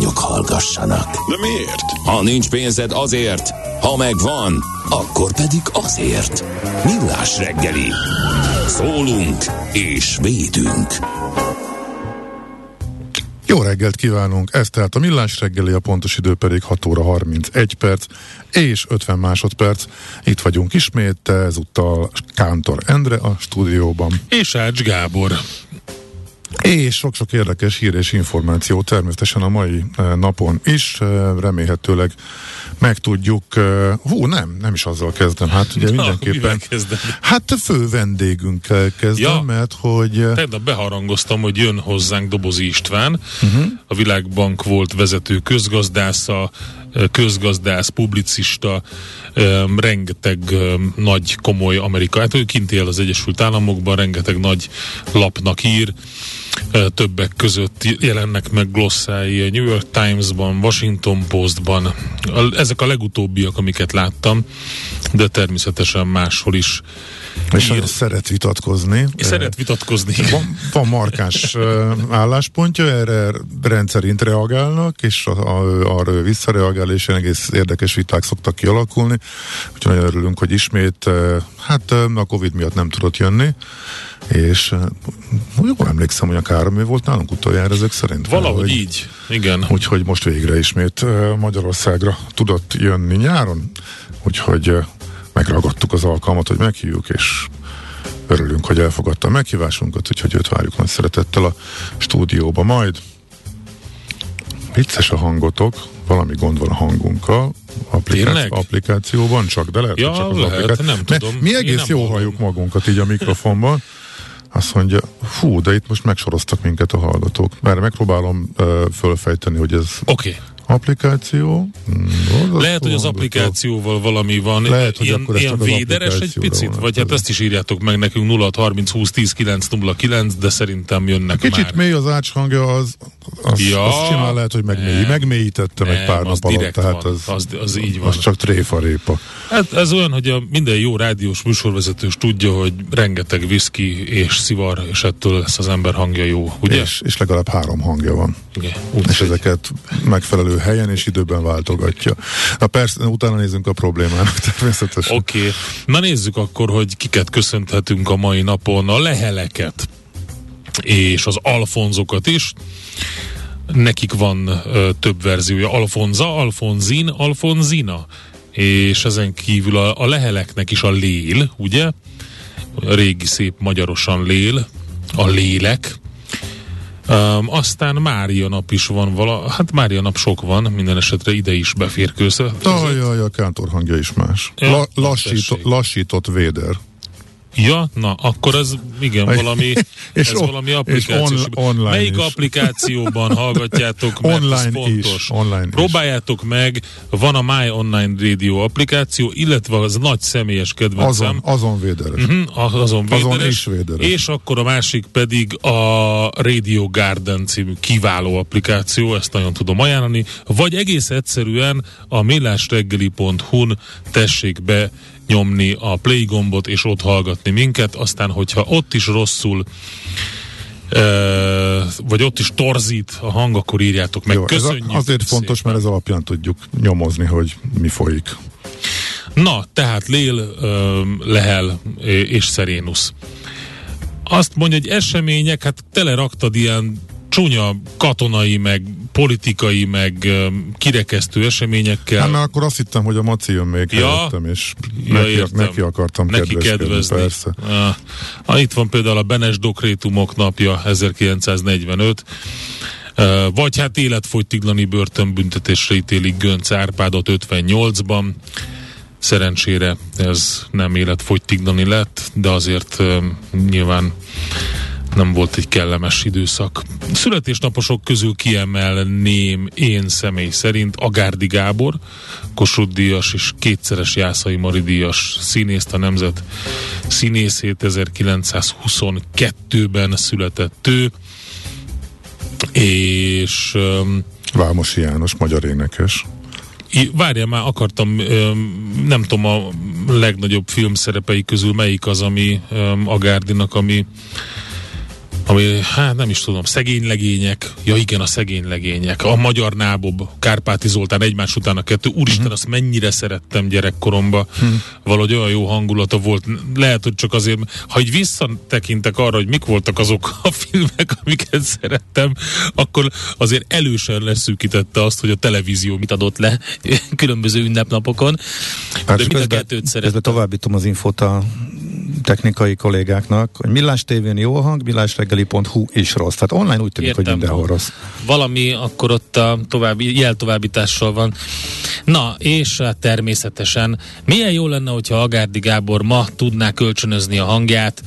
bárányok hallgassanak. De miért? Ha nincs pénzed azért, ha megvan, akkor pedig azért. Millás reggeli. Szólunk és védünk. Jó reggelt kívánunk! Ez tehát a Millás reggeli, a pontos idő pedig 6 óra 31 perc és 50 másodperc. Itt vagyunk ismét, ezúttal Kántor Endre a stúdióban. És Ács Gábor. És sok-sok érdekes hír és információ természetesen a mai eh, napon is, eh, remélhetőleg megtudjuk, eh, hú nem, nem is azzal kezdem, hát ugye Na, mindenképpen, kezdem? hát a fő vendégünkkel kezdem, Ja. mert hogy Tegnap beharangoztam, hogy jön hozzánk Dobozi István, uh-huh. a Világbank volt vezető közgazdásza, közgazdász, publicista, rengeteg nagy, komoly Amerika, hát ő kint él az Egyesült Államokban, rengeteg nagy lapnak ír, többek között jelennek meg glosszái a New York Times-ban, Washington Postban. Ezek a legutóbbiak, amiket láttam, de természetesen máshol is és ír. szeret vitatkozni. És Szeret vitatkozni. Van, van markáns álláspontja, erre rendszerint reagálnak, és a, a, arra visszareagál, és egész érdekes viták szoktak kialakulni. Úgyhogy nagyon örülünk, hogy ismét, hát a Covid miatt nem tudott jönni, és ö, jól emlékszem, hogy a Káromé volt nálunk utoljára ezek szerint. Valahogy Hogy- így, igen. Úgyhogy most végre ismét ö, Magyarországra tudott jönni nyáron, úgyhogy ö, megragadtuk az alkalmat, hogy meghívjuk, és örülünk, hogy elfogadta a meghívásunkat, úgyhogy őt várjuk nagy szeretettel a stúdióba majd. Vicces a hangotok, valami gond van a hangunkkal, appliká- Tényleg? applikációban csak, de lehet, Ja, csak az lehet, applikáció. nem tudom. Mi egész jó halljuk magunkat így a mikrofonban. Azt mondja, fú, de itt most megsoroztak minket a hallgatók. Mert megpróbálom uh, fölfejteni, hogy ez Oké. Okay. Applikáció. Mm, borzasztó Lehet, hogy az hallgatók. applikációval valami van. Lehet, hogy ilyen, akkor ilyen véderes egy picit? Vagy hát ezt is írjátok meg nekünk 0 30 20 10 9 0 9, de szerintem jönnek Kicsit már. mély az ács hangja, az, az, Ja, az simán lehet, hogy megmély, nem. megmélyítettem egy Nem, pár az nap alatt, tehát van. az, Az- az így van. Az csak tréfarépa. Hát ez olyan, hogy a minden jó rádiós műsorvezetős tudja, hogy rengeteg viszki és szivar, és ettől lesz az ember hangja jó, ugye? És, és legalább három hangja van. Igen, és ezeket megfelelő helyen és időben váltogatja. Na persze, utána nézzünk a problémának természetesen. Oké, okay. na nézzük akkor, hogy kiket köszönhetünk a mai napon. A leheleket és az alfonzokat is. Nekik van ö, több verziója. Alfonza, Alfonzin, Alfonzina. És ezen kívül a, a leheleknek is a lél, ugye? A régi szép magyarosan lél, a lélek. Um, aztán Mária nap is van vala, hát Mária nap sok van, minden esetre ide is beférkőzhet. Ajaj, a kántor hangja is más. Ja, La, lassított, lassított véder. Ja, na, akkor ez igen, valami, és ez on- valami és applikáció. on- online Melyik is. applikációban hallgatjátok, mert Online ez is, fontos. online is. Próbáljátok meg, van a My Online Radio applikáció, illetve az nagy személyes kedvencem. Azon, azon véderes. Az- azon, Azon véderes, is véderes. És akkor a másik pedig a Radio Garden című kiváló applikáció, ezt nagyon tudom ajánlani, vagy egész egyszerűen a millásreggeli.hu-n tessék be nyomni a play gombot és ott hallgatni minket, aztán hogyha ott is rosszul vagy ott is torzít a hang, akkor írjátok meg. Jó, ez Köszönjük azért fontos, szépen. mert ez alapján tudjuk nyomozni, hogy mi folyik. Na, tehát Lél, Lehel és Szerénusz. Azt mondja, hogy események, hát tele raktad ilyen csúnya katonai, meg politikai, meg kirekesztő eseményekkel. Hát mert akkor azt hittem, hogy a Maci jön még Ja. helyettem, és Ja, neki, értem. neki akartam Neki kedvezni. persze. Ah, ah, itt van például a Benes Dokrétumok napja 1945. Uh, vagy hát életfogytiglani börtönbüntetésre ítélik Gönc Árpádot 58-ban. Szerencsére ez nem életfogytiglani lett, de azért nyilván nem volt egy kellemes időszak. Születésnaposok közül kiemelném én személy szerint Agárdi Gábor, Kossuth díjas és kétszeres Jászai Mari díjas színészt, a nemzet színészét 1922-ben született ő, és um, Vámosi János, magyar énekes. Várjál már, akartam, nem tudom a legnagyobb filmszerepei közül melyik az, ami öm, a Gárdinak, ami ami, hát nem is tudom, szegény legények, ja igen, a szegény legények, a Magyar Nábob, Kárpáti Zoltán egymás után a kettő, úristen, Mhm. azt mennyire szerettem gyerekkoromba, valahogy olyan jó hangulata volt, lehet, hogy csak azért, ha így visszatekintek arra, hogy mik voltak azok a filmek, amiket szerettem, akkor azért elősen leszűkítette azt, hogy a televízió mit adott le különböző ünnepnapokon, de mind a kettőt közben szerettem. továbbítom az infót a technikai kollégáknak, hogy Millás tévén jó a hang, millásreggeli.hu is rossz. Tehát online úgy tűnik, hogy Értem. mindenhol rossz. valami akkor ott a további, jeltovábbítással van. Na, és hát természetesen milyen jó lenne, hogyha Agárdi Gábor ma tudná kölcsönözni a hangját,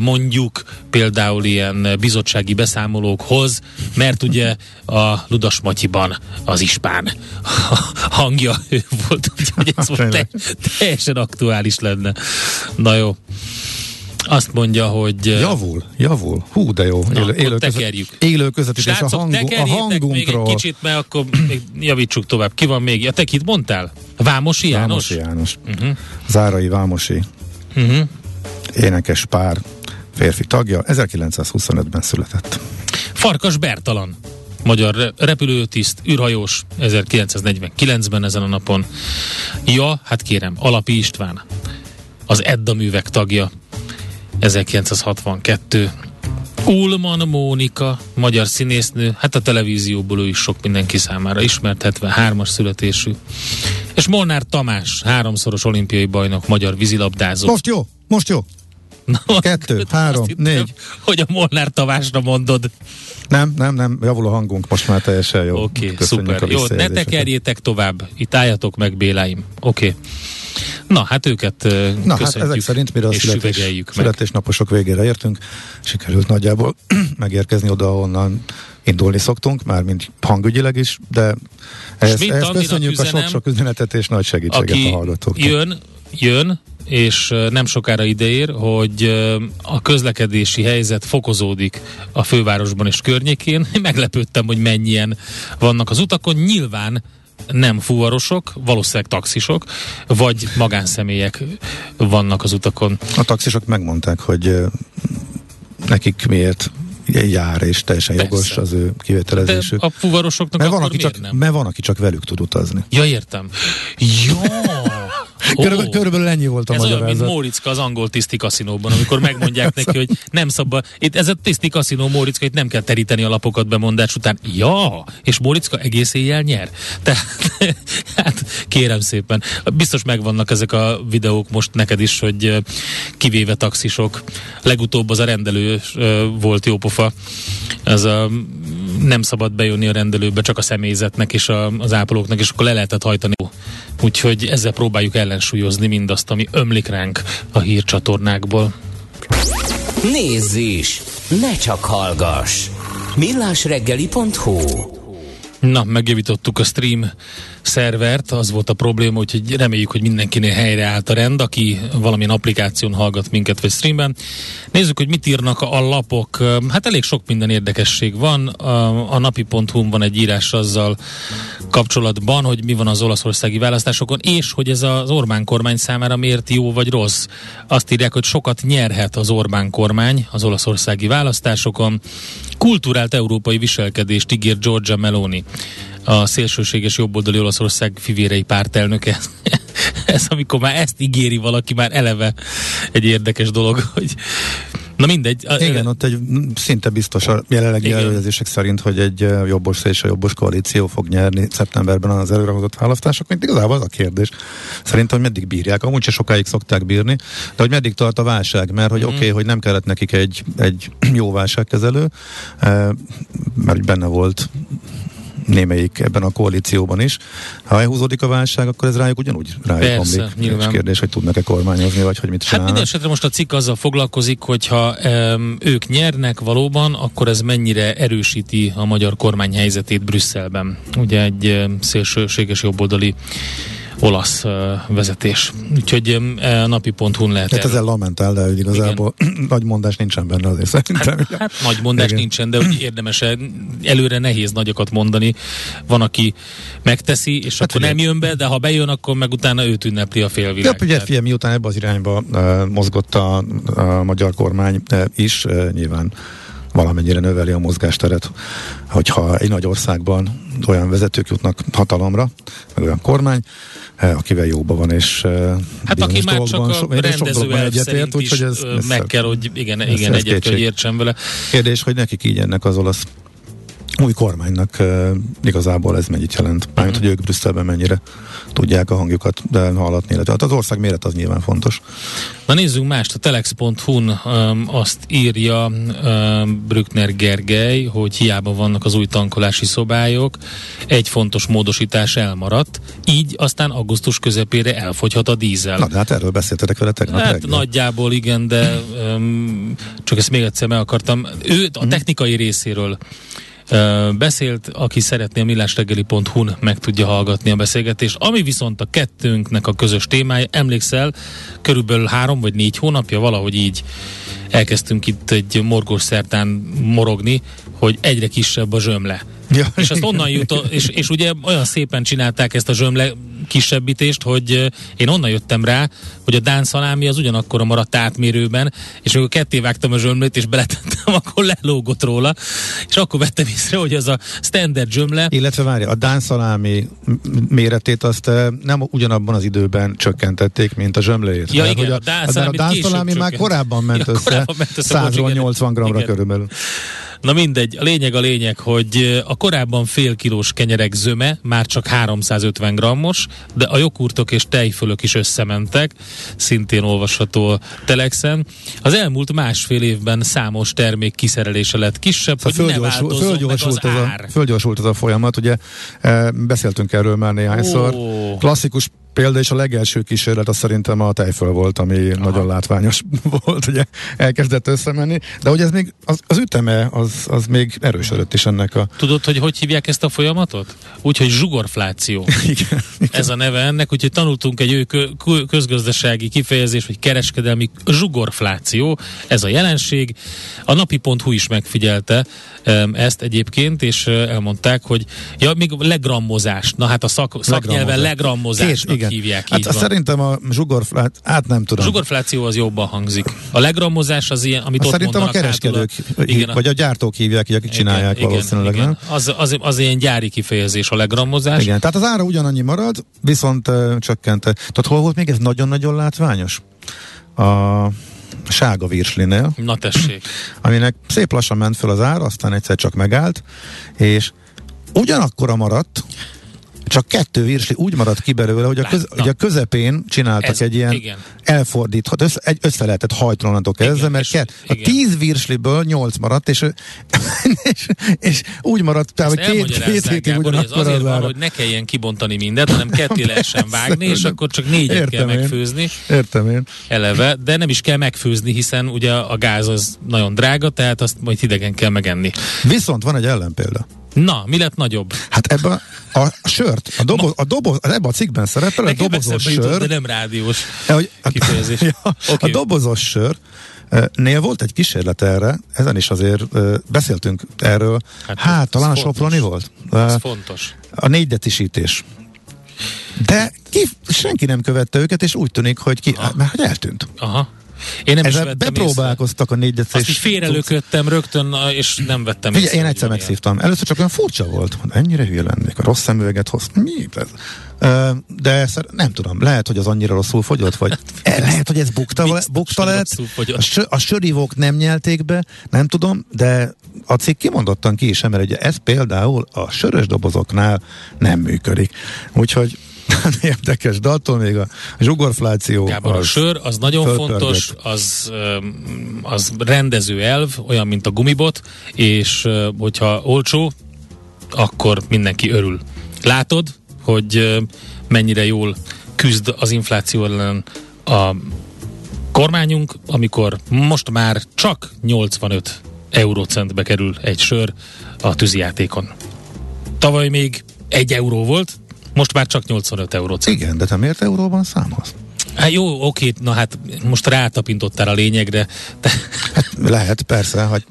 mondjuk például ilyen bizottsági beszámolókhoz, mert ugye a Ludas Matyiban az ispán hangja ő volt, úgyhogy ez most te, Tényleg. teljesen aktuális lenne. Na jó. Azt mondja, hogy... Javul, javul. Hú, de jó. Na, Élő, élő, tekerjük. élő közvetítés a, Srácok, hangu, a tekerjétek még egy hangunkról. kicsit, mert akkor még javítsuk tovább. Ki van még? Ja, te kit mondtál? Vámosi János? Vámosi János. Uh-huh. Zárai Vámosi. Uh-huh. Énekes pár. Férfi tagja. 1925-ben született. Farkas Bertalan. Magyar re- repülőtiszt, űrhajós 1949-ben ezen a napon. Ja, hát kérem, Alapi István. Az Edda művek tagja 1962. Ulman Mónika, magyar színésznő, hát a televízióból ő is sok mindenki számára ismert, 73-as születésű. És Molnár Tamás, háromszoros olimpiai bajnok, magyar vízilabdázó. Most jó, most jó. Na, Kettő, három, hittem, négy. Hogy a Molnár Tamásra mondod. Nem, nem, nem, javul a hangunk, most már teljesen jó. Oké, okay, szuper. a Jó, ne tekerjétek tovább. Itt álljatok meg, Béláim. Oké. Okay. Na, hát őket Na hát ezek szerint, mire a és születés, születésnaposok végére értünk, sikerült nagyjából megérkezni oda, ahonnan indulni szoktunk, már mint hangügyileg is, de ehhez, ehhez köszönjük a üzenem, sok-sok üzenetet és nagy segítséget Aki a hallgatóknak. jön, jön, és nem sokára ideér, hogy a közlekedési helyzet fokozódik a fővárosban és környékén. Meglepődtem, hogy mennyien vannak az utakon. Nyilván nem fuvarosok, valószínűleg taxisok, vagy magánszemélyek vannak az utakon. A taxisok megmondták, hogy nekik miért jár, és teljesen Persze. jogos az ő De kivételezésük. a fuvarosoknak Mert van, aki csak, nem? mert van, aki csak velük tud utazni. Ja, értem. Jó! Körülbelül, körülbelül ennyi volt a Ez olyan, mint magyarázat. Móricka az angol tiszti kaszinóban, amikor megmondják neki, hogy nem szabad. Itt ez a tiszti kaszinó Móricka, itt nem kell teríteni a lapokat bemondás után. Ja, és Móricka egész éjjel nyer. Tehát, hát kérem szépen. Biztos megvannak ezek a videók most neked is, hogy kivéve taxisok. Legutóbb az a rendelő volt jópofa. Ez a nem szabad bejönni a rendelőbe, csak a személyzetnek és a, az ápolóknak, és akkor le lehetett hajtani. Úgyhogy ezzel próbáljuk ellensúlyozni mindazt, ami ömlik ránk a hírcsatornákból. Nézz is! Ne csak hallgass! millásreggeli.hu Na, megjavítottuk a stream szervert, az volt a probléma, úgyhogy reméljük, hogy mindenkinél helyreállt a rend, aki valamilyen applikáción hallgat minket, vagy streamben. Nézzük, hogy mit írnak a lapok. Hát elég sok minden érdekesség van. A, a napi.hu van egy írás azzal kapcsolatban, hogy mi van az olaszországi választásokon, és hogy ez az Orbán kormány számára miért jó vagy rossz. Azt írják, hogy sokat nyerhet az Orbán kormány az olaszországi választásokon. Kulturált európai viselkedést ígér Giorgia Meloni a szélsőséges jobboldali Olaszország fivérei pártelnöke. Ez amikor már ezt ígéri valaki, már eleve egy érdekes dolog, hogy Na mindegy. Igen, ott egy szinte biztos a jelenlegi előzések szerint, hogy egy jobbos és a jobbos koalíció fog nyerni szeptemberben az előrehozott választások, mint igazából az a kérdés. Szerintem, hogy meddig bírják, amúgy se sokáig szokták bírni, de hogy meddig tart a válság, mert hogy mm. oké, okay, hogy nem kellett nekik egy, egy jó válságkezelő, mert benne volt némelyik ebben a koalícióban is. Ha elhúzódik a válság, akkor ez rájuk ugyanúgy rájuk Persze, omlik. Nyilván. kérdés, hogy tudnak-e kormányozni, vagy hogy mit csinálnak. Hát minden esetre most a cikk azzal foglalkozik, hogyha um, ők nyernek valóban, akkor ez mennyire erősíti a magyar kormány helyzetét Brüsszelben. Ugye egy um, szélsőséges jobboldali olasz vezetés. Úgyhogy um, napi.hu-n lehet Hát ezzel lamentál, de hogy igazából Igen. nagy mondás nincsen benne azért szerintem. Hát, hát nagy mondás Igen. nincsen, de hogy érdemes előre nehéz nagyokat mondani. Van, aki megteszi, és hát akkor nem jön be, de ha bejön, akkor meg utána őt ünnepli a félvilág. Ja, ugye fiam, miután ebbe az irányba uh, mozgott a, a magyar kormány uh, is, uh, nyilván valamennyire növeli a mozgásteret, hogyha egy nagy országban olyan vezetők jutnak hatalomra, meg olyan kormány, eh, akivel jóban van, és eh, hát aki már csak a so, rendező egyetért, úgyhogy ez, ez meg kell, hogy igen, igen egyet hogy értsen vele. Kérdés, hogy nekik így ennek az olasz új kormánynak uh, igazából ez mennyit jelent. Mármint, uh-huh. hogy ők Brüsszelben mennyire tudják a hangjukat hallatni, illetve hát az ország méret az nyilván fontos. Na nézzünk mást, a telex.hu-n um, azt írja um, Brückner Gergely, hogy hiába vannak az új tankolási szobályok, egy fontos módosítás elmaradt, így aztán augusztus közepére elfogyhat a dízel. Na, de hát erről beszéltetek vele tegnap hát, nagyjából igen, de um, csak ezt még egyszer meg akartam. Ő a mhm. technikai részéről beszélt, aki szeretné a millástegeli.hu-n meg tudja hallgatni a beszélgetést. Ami viszont a kettőnknek a közös témája, emlékszel, körülbelül három vagy négy hónapja valahogy így elkezdtünk itt egy morgós szertán morogni, hogy egyre kisebb a zsömle. Ja. És azt onnan jut, és, és ugye olyan szépen csinálták ezt a zsömle kisebbítést, hogy én onnan jöttem rá, hogy a Dán szalámi az ugyanakkor maradt átmérőben, és amikor ketté vágtam a zsömlét, és beletettem, akkor lelógott róla, és akkor vettem észre, hogy az a standard zsömle. Illetve várja, a Dán szalámi méretét azt nem ugyanabban az időben csökkentették, mint a zsömléjét. Ja, igen, a, a Dán szalámi, már korábban ment ja, össze, korábban ment össze 180 gramra körülbelül. Na mindegy, a lényeg a lényeg, hogy a korábban fél kilós kenyerek zöme már csak 350 grammos, de a jogurtok és tejfölök is összementek, szintén olvasható a Telexen. Az elmúlt másfél évben számos termék kiszerelése lett kisebb, szóval hogy fölgyorsult, fölgyorsult, az, az, a, fölgyorsult az a folyamat, ugye e, beszéltünk erről már néhányszor. Oh. Klasszikus példa, és a legelső kísérlet az szerintem a tejföl volt, ami Aha. nagyon látványos volt, ugye elkezdett összemenni, de hogy ez még, az, az üteme, az, az még erősödött is ennek a... Tudod, hogy hogy hívják ezt a folyamatot? Úgyhogy zsugorfláció. igen, igen. Ez a neve ennek, úgyhogy tanultunk egy ő közgazdasági kifejezés, hogy kereskedelmi zsugorfláció, ez a jelenség. A napi.hu is megfigyelte ezt egyébként, és elmondták, hogy ja, még legrammozás. Na hát a szak, szaknyelven legrammozásnak Két, hívják. Hát így van. szerintem a zsugorfláció, hát nem tudom. A zsugorfláció az jobban hangzik. A legrammozás az ilyen, amit hát ott Szerintem a kereskedők, a, igen, vagy a gyártók hívják, akik igen, csinálják igen, valószínűleg, igen. nem? Az, az, az ilyen gyári kifejezés a legrammozás. Igen, tehát az ára ugyanannyi marad, viszont uh, csökkent. Tehát hol volt még ez nagyon-nagyon látványos? A sárga virslinél. Na tessék. Aminek szép lassan ment fel az ár, aztán egyszer csak megállt, és ugyanakkora maradt, csak kettő virsli úgy maradt ki belőle, hogy a, köz, hogy a közepén csináltak Ez, egy ilyen igen. elfordíthat, össze, egy, össze lehetett onnantól kezdve, mert kett, a tíz virsliből nyolc maradt, és, és, és úgy maradt, tehát, hogy két, két hétig ugyanakkor az, az van, hogy ne kelljen kibontani mindent, hanem ketté lehessen vágni, és akkor csak négyet kell én. megfőzni. Értem én. Eleve, de nem is kell megfőzni, hiszen ugye a gáz az nagyon drága, tehát azt majd hidegen kell megenni. Viszont van egy ellenpélda. Na, mi lett nagyobb? Hát ebben a, a sört, a doboz, a doboz, ebben a cikkben szerepel a Nekem dobozos eszembe jutott, sör. de nem rádiós Eh, hogy, kifejezés. ja, Oké. A dobozos sör eh, Nél volt egy kísérlet erre, ezen is azért uh, beszéltünk erről. Hát, Hát, talán a Soproni volt. Ez Uh, fontos. a négydecisítés. De ki, senki nem követte őket, és úgy tűnik, hogy ki, hát, mert hogy eltűnt. Aha. Én nem is Ezzel vettem bepróbálkoztak a észre. négydecis. Azt így félrelököttem rögtön, és nem vettem Figyelj, én hogy egyszer megszívtam. Először csak olyan furcsa volt. Mondom, Ennyire hülye lennék, a rossz szemüveget hoz. Mi ez? De nem tudom, lehet, hogy az annyira rosszul fogyott, vagy lehet, hogy ez bukta, bukta hogy lett. A, sö, a sörivók nem nyelték be, nem tudom, de a cikk kimondottan ki is emel, hogy ez például a sörös dobozoknál nem működik. Úgyhogy érdekes, de attól még a zsugorfláció Gábor, a az sör az nagyon fölpörgött. fontos, az, az rendező elv, olyan, mint a gumibot, és hogyha olcsó, akkor mindenki örül. Látod, hogy mennyire jól küzd az infláció ellen a kormányunk, amikor most már csak 85 eurócentbe kerül egy sör a tűzijátékon. Tavaly még egy euró volt, most már csak 85 eurócent. Igen, de te miért euróban számolsz? Hát jó, oké, na hát most rátapintottál a lényegre. Te, Lehet, persze, hogy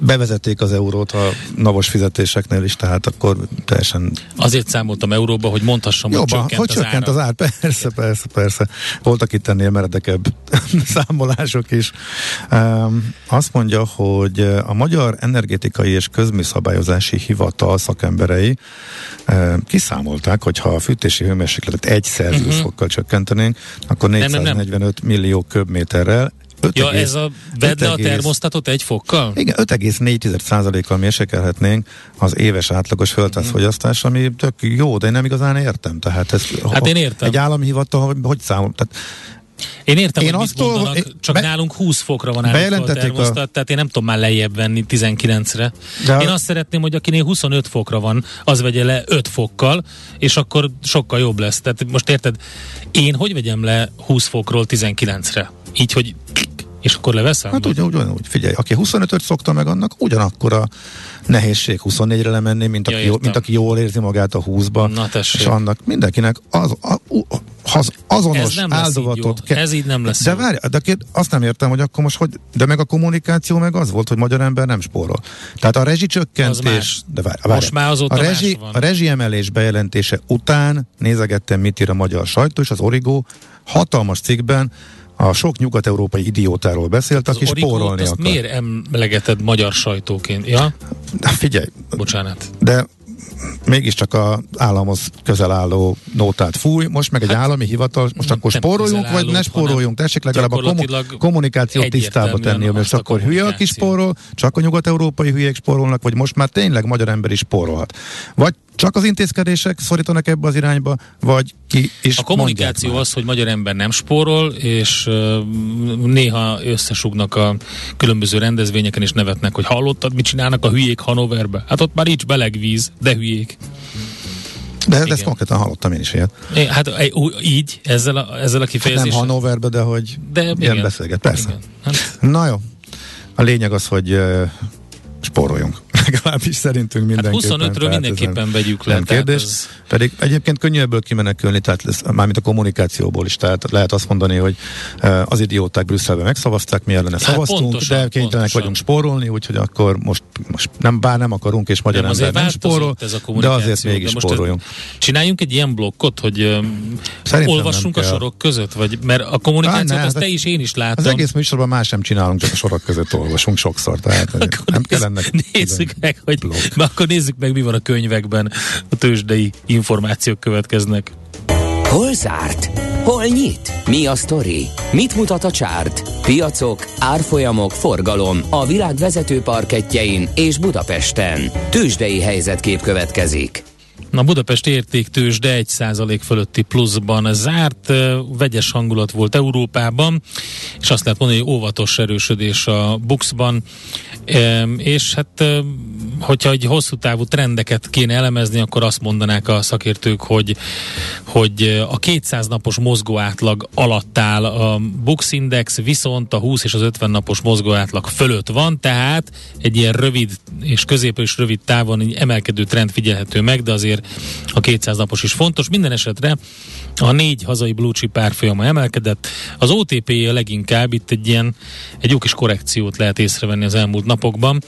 bevezették az eurót a navos fizetéseknél is, tehát akkor teljesen azért számoltam euróba, hogy mondhassam, hogy jobban, csökkent, hogy az, csökkent ára. az ár. Persze, persze, persze. Voltak itt ennél meredekebb számolások is. Um, azt mondja, hogy a Magyar Energetikai és Közműszabályozási Hivatal szakemberei um, kiszámolták, hogy ha a fűtési hőmérsékletet egy Celsius Mhm. fokkal csökkentenénk, akkor nem, nem. 445 millió köbméterrel Ja, 5,5 ez a vedd a 5,5 termosztatot egy fokkal? igen, 5,4%-kal mérsékelhetnénk az éves átlagos földházfogyasztás, ami tök jó, de én nem igazán értem. Tehát ez, Hát én értem. Egy állami hivatal, hogy, számol? Tehát Én értem, Én hogy azt mit mondanak, olva- csak be- nálunk 20 fokra van állítva a a- tehát én nem tudom már lejjebb venni 19-re. De Én azt szeretném, hogy akinél 25 fokra van, az vegye le 5 fokkal, és akkor sokkal jobb lesz. Tehát most érted, én hogy vegyem le 20 fokról 19-re? Így, hogy és akkor leveszem? hát Vagy- ugyan, ugyanúgy, figyelj, aki 25-öt szokta meg, annak ugyanakkor a nehézség 24-re lemenni, mint aki, Ja, ja, jó, értem. mint aki jól érzi magát a 20-ba. Na, tessék. és annak mindenkinek az, a, az azonos Ez áldozatot így jó. Ez így nem lesz De várj, de két, azt nem értem, hogy akkor most hogy, de meg a kommunikáció meg az volt, hogy magyar ember nem spórol. Tehát a Az rezsicsökkentés, más. de várj, várj, Most már azóta a, rezsi, a rezsiemelés bejelentése után nézegettem, mit ír a magyar sajtó, és az Origo hatalmas cikkben a sok nyugat-európai idiótáról beszélt, aki Az Origót, spórolni azt akar. miért emlegeted magyar sajtóként? Ja, De Figyelj, bocsánat. de mégiscsak a államhoz közel álló nótát fúj, most meg egy állami hivatal, most akkor spóroljunk, vagy ne spóroljunk, tessék legalább a komu- kommunikációt tisztába tenni, a akkor hülye, aki spórol, csak a nyugat-európai hülyék spórolnak, vagy most már tényleg magyar ember is spórolhat. Vagy csak az intézkedések szorítanak ebbe az irányba, vagy ki is A kommunikáció az, hogy magyar ember nem spórol, és néha összesugnak a különböző rendezvényeken, és nevetnek, hogy hallottad, mit csinálnak a hülyék Hanoverbe? Hát ott már nincs beleg víz, de hülyék. De, de ezt konkrétan hallottam én is ilyet. É, Hát így, ezzel a, ezzel a Nem kifejezéssel. Hannoverbe, de hogy de ilyen igen. beszélget. Persze. Igen. Hát, Na jó. A lényeg az, hogy uh, spóroljunk. Legalábbis szerintünk hát mindenképpen. 25-ről tehát ez mindenképpen nem- vegyük le. Nem kérdés. ez- Pedig egyébként könnyű ebből kimenekülni, tehát lesz, mármint a kommunikációból is. Tehát lehet azt mondani, hogy uh, az idióták Brüsszelben megszavazták, mi ellene szavaztunk, Hát pontosan, de kénytelenek pontosan. vagyunk spórolni, úgyhogy akkor most, most nem, bár nem akarunk, és magyar nem, ember nem spórol, ez a de azért mégis most spóroljunk. Csináljunk egy ilyen blokkot, hogy Szerintem olvassunk a nem sorok között, vagy mert a kommunikációt Á, ne, azt hát te is, én is látom. Az egész műsorban más sem csinálunk, csak a sorok között olvasunk sokszor, tehát nem kell ennek. Nézzük meg, hogy mert akkor nézzük meg, mi van a könyvekben. A tőzsdei információk következnek. Hol zárt? Hol nyit? Mi a sztori? Mit mutat a csárt? Piacok, árfolyamok, forgalom a világ vezető parketjein és Budapesten. Tőzsdei helyzetkép következik. Na Budapest értéktős, de 1% fölötti pluszban zárt, vegyes hangulat volt Európában, és azt lehet mondani, hogy óvatos erősödés a Buxban, és hát hogyha egy hosszú távú trendeket kéne elemezni, akkor azt mondanák a szakértők, hogy, hogy a 200 napos mozgó átlag alatt áll a Bux Index, viszont a 20 és az 50 napos mozgó átlag fölött van, tehát egy ilyen rövid és közép és rövid távon egy emelkedő trend figyelhető meg, de azért a 200 napos is fontos. Minden esetre a négy hazai blue chip árfolyama emelkedett. Az otp a leginkább itt egy ilyen egy jó kis korrekciót lehet észrevenni az elmúlt napokban.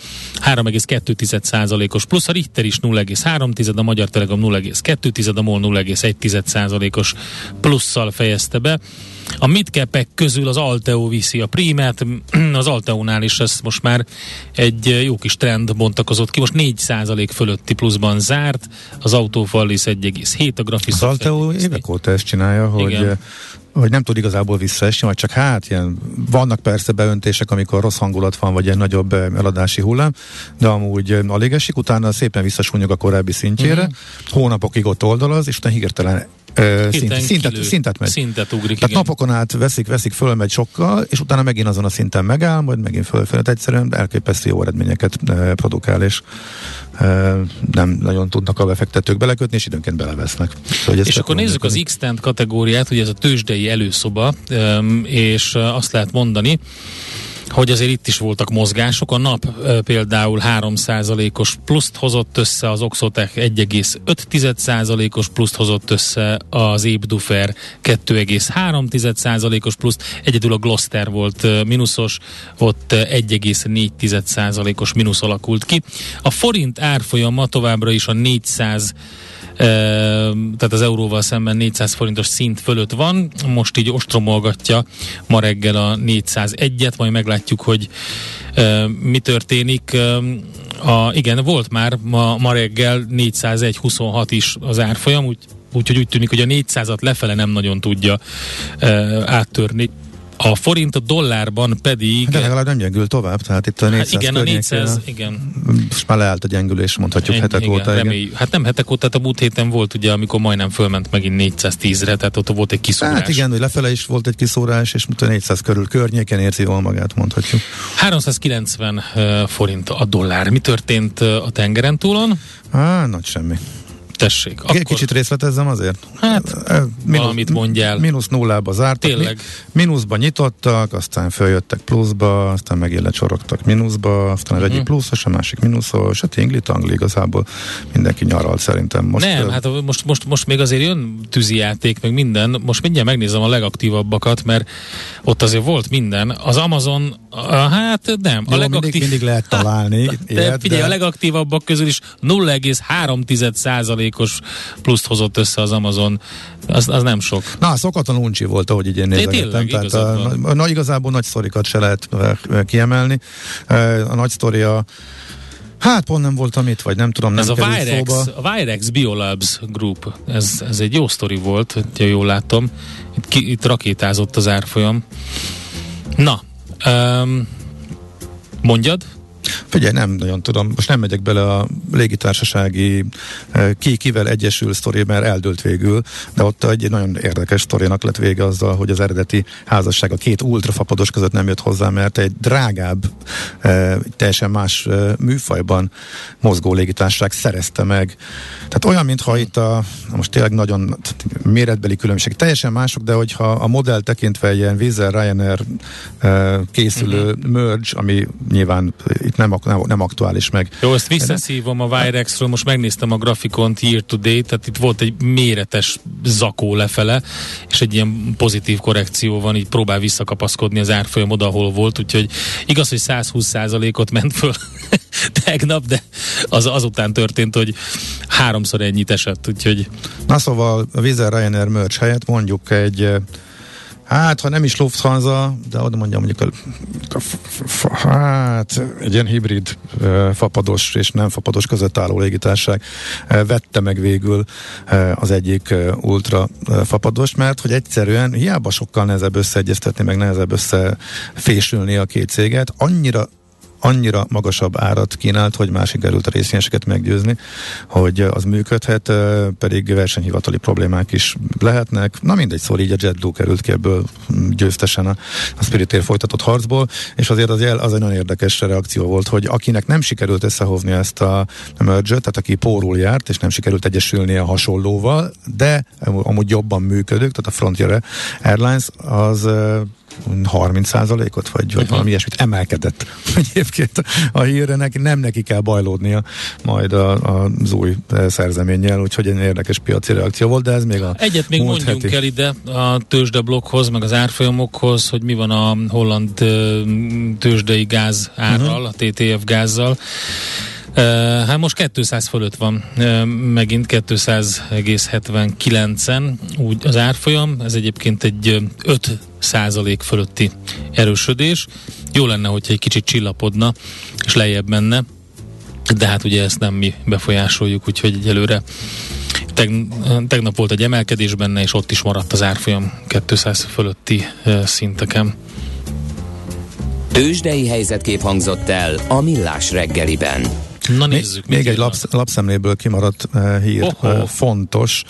3,2%-os plusz, a Richter is 0,3, a Magyar Telekom 0,2, a MOL 0,1%-os plusszal fejezte be. A midcapek közül az Alteo viszi a prímet, az Alteónál is ez most már egy jó kis trend bontakozott ki, most 4% fölötti pluszban zárt, az Autofallis 1,7, a Graphisoft Az Alteo évek óta ezt csinálja, hogy Igen. hogy nem tud igazából visszaesni, vagy csak hát ilyen, vannak persze beöntések, amikor rossz hangulat van, vagy egy nagyobb eladási hullám, de amúgy alig esik, utána szépen visszasúnyog a korábbi szintjére, uh-huh. hónapokig ott oldalaz, és utána hirtelen szint, szintet, szintet megy. Szintet ugrik, Tehát igen. napokon át veszik, veszik, fölmegy sokkal, és utána megint azon a szinten megáll, majd megint fölfelé. Egyszerűen elképesztő jó eredményeket produkál, és nem nagyon tudnak a befektetők belekötni, és időnként belevesznek. Szóval, és akkor nézzük az x kategóriát, ugye ez a tőzsdei előszoba, és azt lehet mondani, hogy azért itt is voltak mozgások. A nap például 3%-os pluszt hozott össze, az Oxotech 1,5%-os pluszt hozott össze, az Ébdufer 2,3%-os pluszt, egyedül a Gloster volt mínuszos, ott 1,4%-os mínusz alakult ki. A forint árfolyama továbbra is a 400 tehát az euróval szemben 400 forintos szint fölött van, most így ostromolgatja ma reggel a 401-et, majd meglátjuk, hogy mi történik. A, igen, volt már ma, ma reggel 401-26 is az árfolyam, úgy, úgyhogy úgy tűnik, hogy a 400-at lefele nem nagyon tudja áttörni a forint a dollárban pedig... De legalább nem gyengül tovább, tehát itt a 400 hát igen, a 400, igen. Most már leállt a gyengülés, mondhatjuk Ennyi, hetek igen, óta. Remély, igen. Hát nem hetek óta, tehát a múlt héten volt ugye, amikor majdnem fölment megint 410-re, tehát ott volt egy kiszórás. Hát igen, hogy lefele is volt egy kiszórás, és a 400 körül környéken érzi jól magát, mondhatjuk. 390 uh, forint a dollár. Mi történt a tengeren túlon? Á, nagy semmi. Tessék. Akkor... Kicsit részletezzem azért? Hát, mínusz, valamit mondjál. Mínusz nullába zártak. Tényleg. Mínuszba nyitottak, aztán följöttek pluszba, aztán megint lecsorogtak mínuszba, aztán az uh-huh. egyik pluszos, a másik mínuszos, hát ingli tangli igazából mindenki nyaralt szerintem. Most, Nem, hát most, most, most még azért jön tűzijáték, meg minden. Most mindjárt megnézem a legaktívabbakat, mert ott azért volt minden. Az Amazon, hát nem. Jó, a legaktív... mindig, mindig lehet találni. de, ilyet, figyelj, de... a legaktívabbak közül is 0,3 os pluszt hozott össze az Amazon, az, az nem sok. Na, szokatlan uncsi volt, ahogy így én nézegettem. Tehát a, na, igazából nagy sztorikat se lehet kiemelni. A nagy sztoria Hát pont nem voltam itt, vagy nem tudom, nem Ez a Virex, a Virex Biolabs Group, ez, ez egy jó sztori volt, ha jól látom. Itt, ki, itt rakétázott az árfolyam. Na, um, mondjad? Figyelj, nem nagyon tudom, most nem megyek bele a légitársasági eh, ki kivel egyesül sztori, mert eldőlt végül, de ott egy nagyon érdekes sztorinak lett vége azzal, hogy az eredeti házasság a két ultrafapados között nem jött hozzá, mert egy drágább, eh, teljesen más eh, műfajban mozgó légitársaság szerezte meg. Tehát olyan, mintha itt a, most tényleg nagyon méretbeli különbség, teljesen mások, de hogyha a modell tekintve ilyen Vizer Ryanair készülő uh-huh. merge, ami nyilván itt nem, nem, nem aktuális meg. Jó, ezt visszaszívom a Virexről, most megnéztem a grafikont year to date, tehát itt volt egy méretes zakó lefele, és egy ilyen pozitív korrekció van, így próbál visszakapaszkodni az árfolyam oda, ahol volt, úgyhogy igaz, hogy 120%-ot ment föl tegnap, de az azután történt, hogy háromszor ennyit esett, úgyhogy... Na szóval a Vizer Ryanair merch helyett mondjuk egy Hát, ha nem is Lufthansa, de oda mondjam mondjuk a, a, a, hát egy ilyen hibrid e, fapados és nem fapados között álló légitárság e, vette meg végül e, az egyik e, ultra e, fapados, mert hogy egyszerűen hiába sokkal nehezebb összeegyeztetni, meg nehezebb összefésülni a két céget, annyira annyira magasabb árat kínált, hogy már sikerült a részvényeseket meggyőzni, hogy az működhet, pedig versenyhivatali problémák is lehetnek. Na mindegy, szóval így a JetBlue került ki ebből győztesen a, a Spirit folytatott harcból, és azért az, jel, az egy nagyon érdekes reakció volt, hogy akinek nem sikerült összehozni ezt a merge tehát aki pórul járt, és nem sikerült egyesülni a hasonlóval, de amúgy jobban működők, tehát a Frontier Airlines, az 30%-ot, vagy, vagy uh-huh. valami ilyesmit emelkedett egyébként a hírre, neki, nem neki kell bajlódnia majd a, a, az új szerzeménnyel, úgyhogy egy érdekes piaci reakció volt, de ez még a Egyet még mondjunk heti. el ide a tőzsdeblokkhoz, meg az árfolyamokhoz, hogy mi van a holland tőzsdei gáz árral, uh-huh. a TTF gázzal. Hát most 200 fölött van, megint 200,79-en úgy az árfolyam, ez egyébként egy 5 százalék fölötti erősödés. Jó lenne, hogyha egy kicsit csillapodna, és lejjebb menne, de hát ugye ezt nem mi befolyásoljuk, úgyhogy egyelőre tegnap volt egy emelkedés benne, és ott is maradt az árfolyam 200 fölötti szinteken. Tőzsdei helyzetkép hangzott el a Millás reggeliben. Na nézzük. Még, még egy lapsz, lapszemléből kimaradt uh, hír, uh, fontos.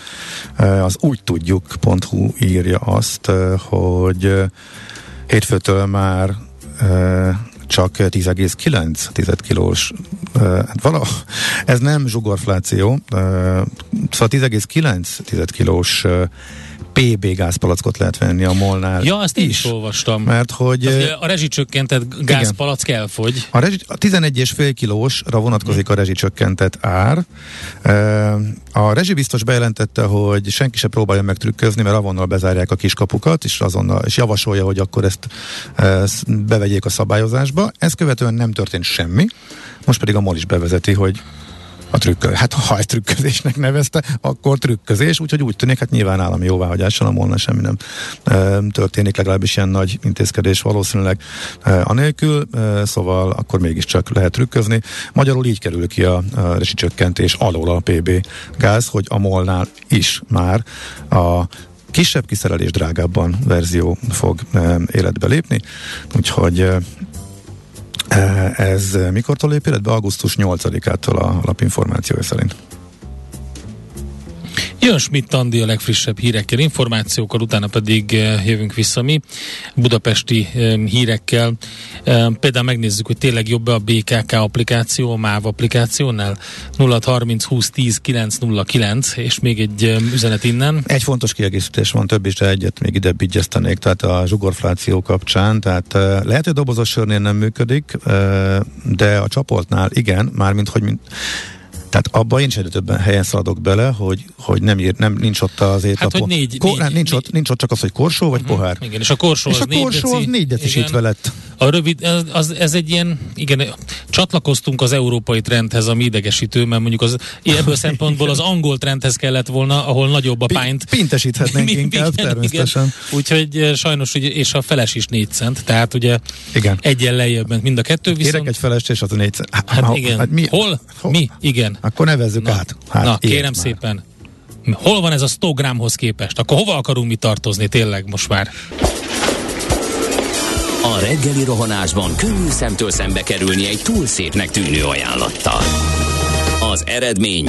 Uh, az úgy tudjuk.hu írja azt, uh, hogy uh, hétfőtől már uh, csak 10,9 kilós. Hát vala, ez nem zsugorfláció, szóval 10,9 kilós PB gázpalackot lehet venni a molnál Ja, azt is. is olvastam. Mert hogy... Az, a rezsicsökkentett gázpalack elfogy. A, rezsi, a 11,5 kilósra vonatkozik a rezsicsökkentett ár. A rezsibiztos bejelentette, hogy senki se próbálja meg trükközni, mert avonnal bezárják a kiskapukat, és azonnal és javasolja, hogy akkor ezt, ezt bevegyék a szabályozásba. Ez követően nem történt semmi. Most pedig a MOL is bevezeti, hogy a trükkö, hát ha egy trükközésnek nevezte, akkor trükközés, úgyhogy úgy tűnik, hát nyilván állami jóváhagyással a molna semmi nem e, történik, legalábbis ilyen nagy intézkedés valószínűleg e, anélkül, e, szóval akkor mégiscsak lehet trükközni. Magyarul így kerül ki a, a csökkentés alól a PB gáz, hogy a molnál is már a kisebb kiszerelés drágábban verzió fog e, életbe lépni, úgyhogy Eh, ez mikortól lép életbe? Augusztus 8-ától a lapinformációja szerint. Jön Schmidt Andi a legfrissebb hírekkel, információkkal, utána pedig eh, jövünk vissza mi budapesti eh, hírekkel. Eh, például megnézzük, hogy tényleg jobb a BKK applikáció, a MÁV applikációnál 0630 20 10 909, és még egy üzenet innen. Egy fontos kiegészítés van, több is, de egyet még ide bigyeztenék, tehát a zsugorfláció kapcsán, tehát lehet, hogy dobozos sörnél nem működik, de a csaportnál igen, mármint, hogy mint tehát abban én is egyre többen helyen szaladok bele, hogy, hogy nem, ír, nem nincs ott az étlapon. Hát, hogy négy, Ko- négy, nincs, négy. Ott, nincs ott csak az, hogy korsó vagy uh-huh, pohár. Igen, és a korsó és az, a korsó négy deci, az négy decisítve lett. A rövid, ez, az, ez egy ilyen, igen, csatlakoztunk az európai trendhez, ami idegesítő, mert mondjuk az, ebből szempontból az angol trendhez kellett volna, ahol nagyobb a pint. Pintesíthetnénk mi, inkább, igen, természetesen. Igen. Úgyhogy eh, sajnos, ugye, és a feles is négy cent, tehát ugye igen. egyen lejjebb ment mind a kettő, viszont... Kérek egy felest, és az a négy cent. Hát, hát igen. Hát mi? Hol? Hol? Mi? Igen. Akkor nevezzük Na. át. Hát, Na, kérem már. szépen. Hol van ez a 100 gramhoz képest? Akkor hova akarunk mi tartozni tényleg most már? A reggeli rohanásban könnyű szemtől szembe kerülni egy túl szépnek tűnő ajánlattal. Az eredmény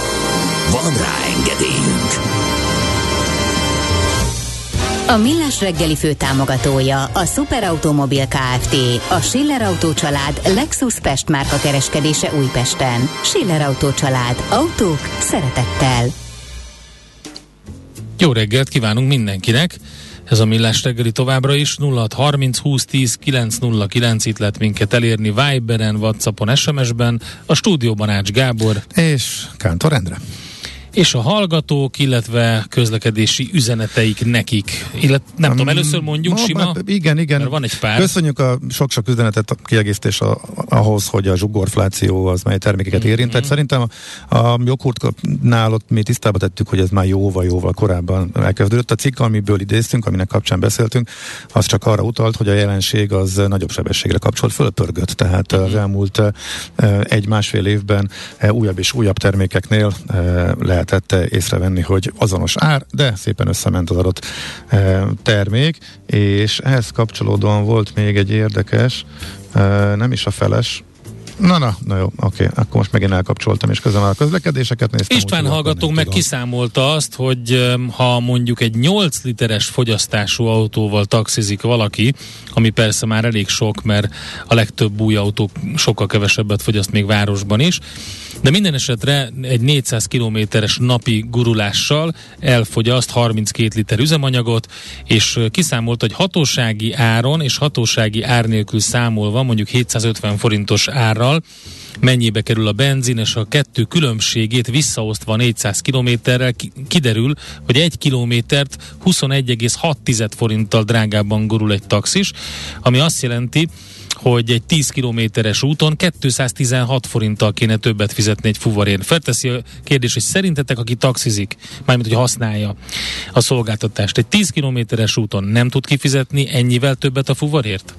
Van rá engedélyünk! A Millás reggeli főtámogatója a Superautomobil KFT, a Schiller Auto család Lexus Pest márka kereskedése Újpesten. Schiller Auto család. Autók szeretettel. Jó reggelt kívánunk mindenkinek! Ez a Millás reggeli továbbra is 0630 20 10 909 itt lehet minket elérni Viberen, Whatsappon, SMS-ben, a stúdióban Ács Gábor és Kántor Endre. És a hallgatók, illetve közlekedési üzeneteik nekik. Illet, nem um, tudom, először mondjuk ma, sima? Hát, igen, igen. Mert van egy pár. Köszönjük a sok-sok üzenetet, a kiegészítés a, ahhoz, hogy a zsugorfláció az mely termékeket mm-hmm. érintett. Szerintem a, a joghurtnál ott mi tisztába tettük, hogy ez már jóval-jóval korábban elkezdődött. A cikk, amiből idéztünk, aminek kapcsán beszéltünk, az csak arra utalt, hogy a jelenség az nagyobb sebességre kapcsolt, fölpörgött. Tehát mm-hmm. az elmúlt egy-másfél évben újabb és újabb termékeknél lehet lehetett észrevenni, hogy azonos ár, de szépen összement az adott e, termék, és ehhez kapcsolódóan volt még egy érdekes, e, nem is a feles, Na, na, na jó, oké, akkor most megint elkapcsoltam, és közben a közlekedéseket néztem. István hallgatónk meg tudom. kiszámolta azt, hogy ha mondjuk egy 8 literes fogyasztású autóval taxizik valaki, ami persze már elég sok, mert a legtöbb új autó sokkal kevesebbet fogyaszt még városban is, de minden esetre egy 400 kilométeres napi gurulással elfogyaszt 32 liter üzemanyagot, és kiszámolt, hogy hatósági áron és hatósági ár nélkül számolva, mondjuk 750 forintos árral, mennyibe kerül a benzin, és a kettő különbségét visszaosztva 400 kilométerrel kiderül, hogy egy kilométert 21,6 forinttal drágábban gurul egy taxis, ami azt jelenti, hogy egy 10 kilométeres úton 216 forinttal kéne többet fizetni egy fuvarért. Felteszi a kérdés, hogy szerintetek, aki taxizik, mármint, hogy használja a szolgáltatást, egy 10 kilométeres úton nem tud kifizetni ennyivel többet a fuvarért?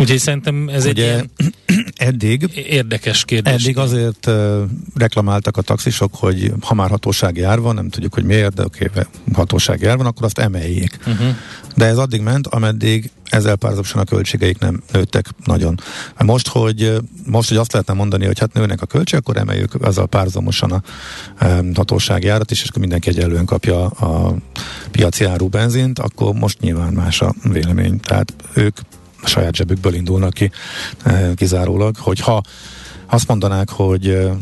Úgyhogy szerintem ez Ugye, egy ilyen eddig érdekes kérdés. Eddig azért uh, reklamáltak a taxisok, hogy ha már hatósági ár van, nem tudjuk, hogy miért, de oké, okay, hatósági ár van, akkor azt emeljék. Uh-huh. De ez addig ment, ameddig ezzel párhuzamosan a költségeik nem nőttek nagyon. Most, hogy most, hogy azt lehetne mondani, hogy hát nőnek a költségek, akkor emeljük azzal párhuzamosan a um, hatósági árat is, és akkor mindenki egyelően kapja a piaci áru benzint, akkor most nyilván más a vélemény. Tehát ők a saját zsebükből indulnak ki eh, kizárólag, hogy ha azt mondanák, hogy eh,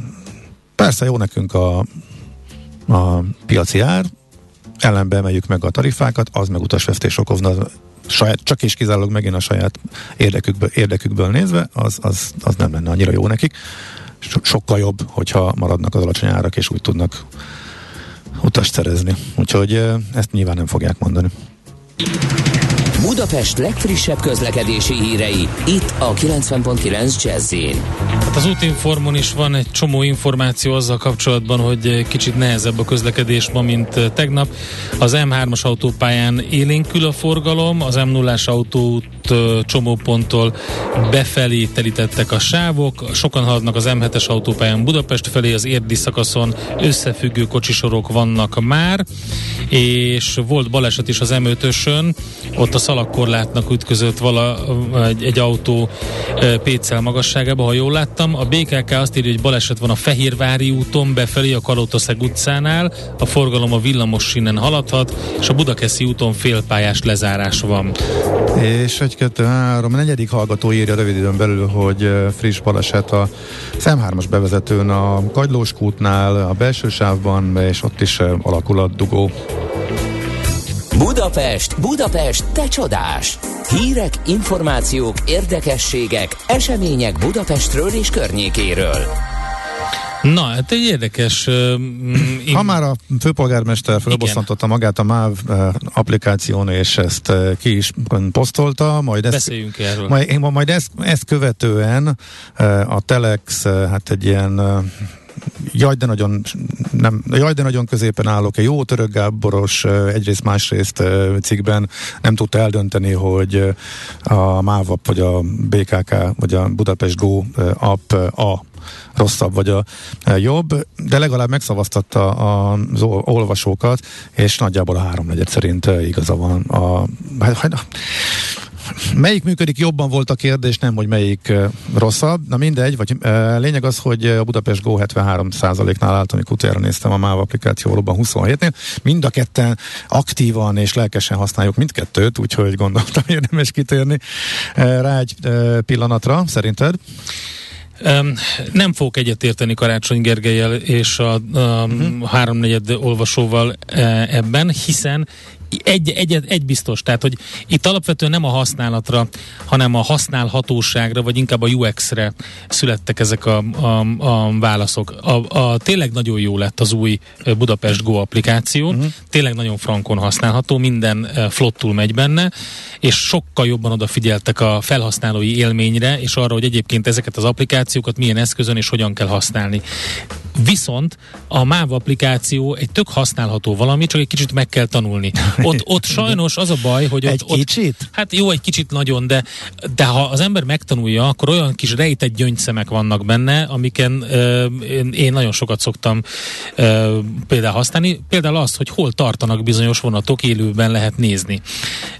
persze jó nekünk a, a piaci ár, ellenbe emeljük meg a tarifákat, az meg utasvesztés okozna saját, csak és kizárólag megint a saját érdekükből, érdekükből nézve, az, az, az nem lenne annyira jó nekik. So, sokkal jobb, hogyha maradnak az alacsony árak, és úgy tudnak utast szerezni. Úgyhogy eh, ezt nyilván nem fogják mondani. Budapest legfrissebb közlekedési hírei, itt a 90.9 jazz Hát az útinformon is van egy csomó információ azzal kapcsolatban, hogy kicsit nehezebb a közlekedés ma, mint tegnap. Az M3-as autópályán élénkül a forgalom, az M0-as autóút csomóponttól befelé telítettek a sávok, sokan haladnak az M7-es autópályán Budapest felé, az érdi szakaszon összefüggő kocsisorok vannak már, és volt baleset is az M5-ösön, ott a szalagkorlátnak ütközött vala, egy, egy autó Pécel magasságába, ha jól láttam. A BKK azt írja, hogy baleset van a Fehérvári úton befelé a Kalótaszeg utcánál, a forgalom a villamos sínen haladhat, és a Budakeszi úton félpályás lezárás van. És egy, kettő, három, a negyedik hallgató írja rövid időn belül, hogy friss baleset a szem 3 bevezetőn a Kagylós kútnál, a belső sávban, és ott is alakul a dugó. Budapest, Budapest, te csodás! Hírek, információk, érdekességek, események Budapestről és környékéről. Na, hát egy érdekes... Uh, ha már a főpolgármester felbosszantotta magát a MÁV uh, applikáción, és ezt uh, ki is posztolta, majd ezt, Beszéljünk erről. Majd, majd ezt, ezt követően uh, a Telex, uh, hát egy ilyen uh, jaj, de nagyon, nem, jaj, de nagyon középen állok. Egy jó török Gáboros egyrészt másrészt cikkben nem tudta eldönteni, hogy a MÁVAP vagy a BKK vagy a Budapest Go app a rosszabb vagy a jobb, de legalább megszavaztatta az olvasókat, és nagyjából a háromnegyed szerint igaza van. A, hát, hát, Melyik működik jobban volt a kérdés, nem, hogy melyik rosszabb. Na mindegy, vagy lényeg az, hogy a Budapest Go 73%-nál állt, amikor utána néztem a MÁV applikáció valóban 27-nél. Mind a ketten aktívan és lelkesen használjuk mindkettőt, úgyhogy gondoltam, érdemes kitérni rá egy pillanatra, szerinted? Um, nem fogok egyetérteni Karácsony Gergelyel és a, a uh-huh. háromnegyed olvasóval e, ebben, hiszen egy, egy, egy biztos, tehát hogy itt alapvetően nem a használatra, hanem a használhatóságra, vagy inkább a UX-re születtek ezek a, a, a válaszok. A, a, tényleg nagyon jó lett az új Budapest Go applikáció, uh-huh. tényleg nagyon frankon használható, minden flottul megy benne, és sokkal jobban odafigyeltek a felhasználói élményre, és arra, hogy egyébként ezeket az applikációkat milyen eszközön és hogyan kell használni. Viszont a MÁV applikáció egy tök használható valami, csak egy kicsit meg kell tanulni. Ott, ott sajnos az a baj, hogy ott, egy kicsit? Ott, hát jó, egy kicsit nagyon, de, de ha az ember megtanulja, akkor olyan kis rejtett gyöngyszemek vannak benne, amiken ö, én, én nagyon sokat szoktam ö, például használni. Például az, hogy hol tartanak bizonyos vonatok, élőben lehet nézni.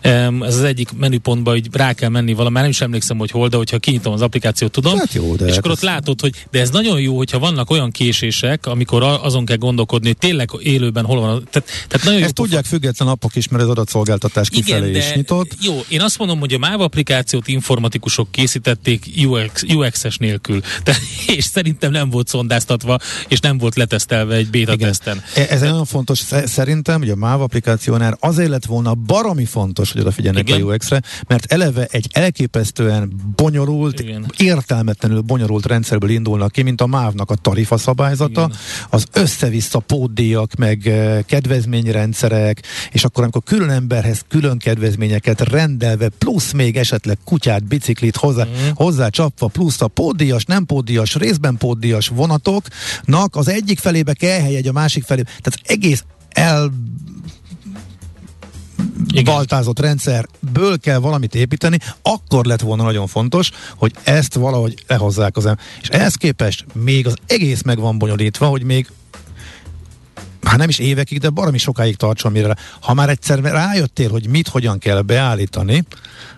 Ö, ez az egyik menüpontban, hogy rá kell menni valami, már nem is emlékszem, hogy hol, de hogyha kinyitom az applikációt, tudom. Hát jó, de és hát akkor ott látod, hogy de ez nagyon jó, hogyha vannak olyan késések, amikor azon kell gondolkodni, hogy tényleg élőben hol van. Tehát, tehát nagyon Ezt tudják független appok is, mert az adatszolgáltatás kifelé Igen, is nyitott. Jó, én azt mondom, hogy a MÁV applikációt informatikusok készítették UX, UX-es nélkül. De, és szerintem nem volt szondáztatva, és nem volt letesztelve egy beta Igen. teszten. E, ez nagyon fontos szerintem, hogy a MÁV applikációnál azért lett volna baromi fontos, hogy odafigyelnek Igen. a UX-re, mert eleve egy elképesztően bonyolult, Igen. értelmetlenül bonyolult rendszerből indulnak ki, mint a MÁV-nak a tarifa szabályzata, Igen. az össze-vissza pótdíjak, meg eh, kedvezményrendszerek, és akkor amikor külön emberhez külön kedvezményeket rendelve, plusz még esetleg kutyát, biciklit hozzá, mm. hozzá csapva, plusz a pótdíjas, nem pótdíjas, részben pótdíjas vonatoknak az egyik felébe kell helyegy, a másik felébe. Tehát egész el igen. baltázott rendszerből kell valamit építeni, akkor lett volna nagyon fontos, hogy ezt valahogy lehozzák az ember. És ehhez képest még az egész meg van bonyolítva, hogy még hát nem is évekig, de baromi sokáig tartson, mire ha már egyszer rájöttél, hogy mit, hogyan kell beállítani,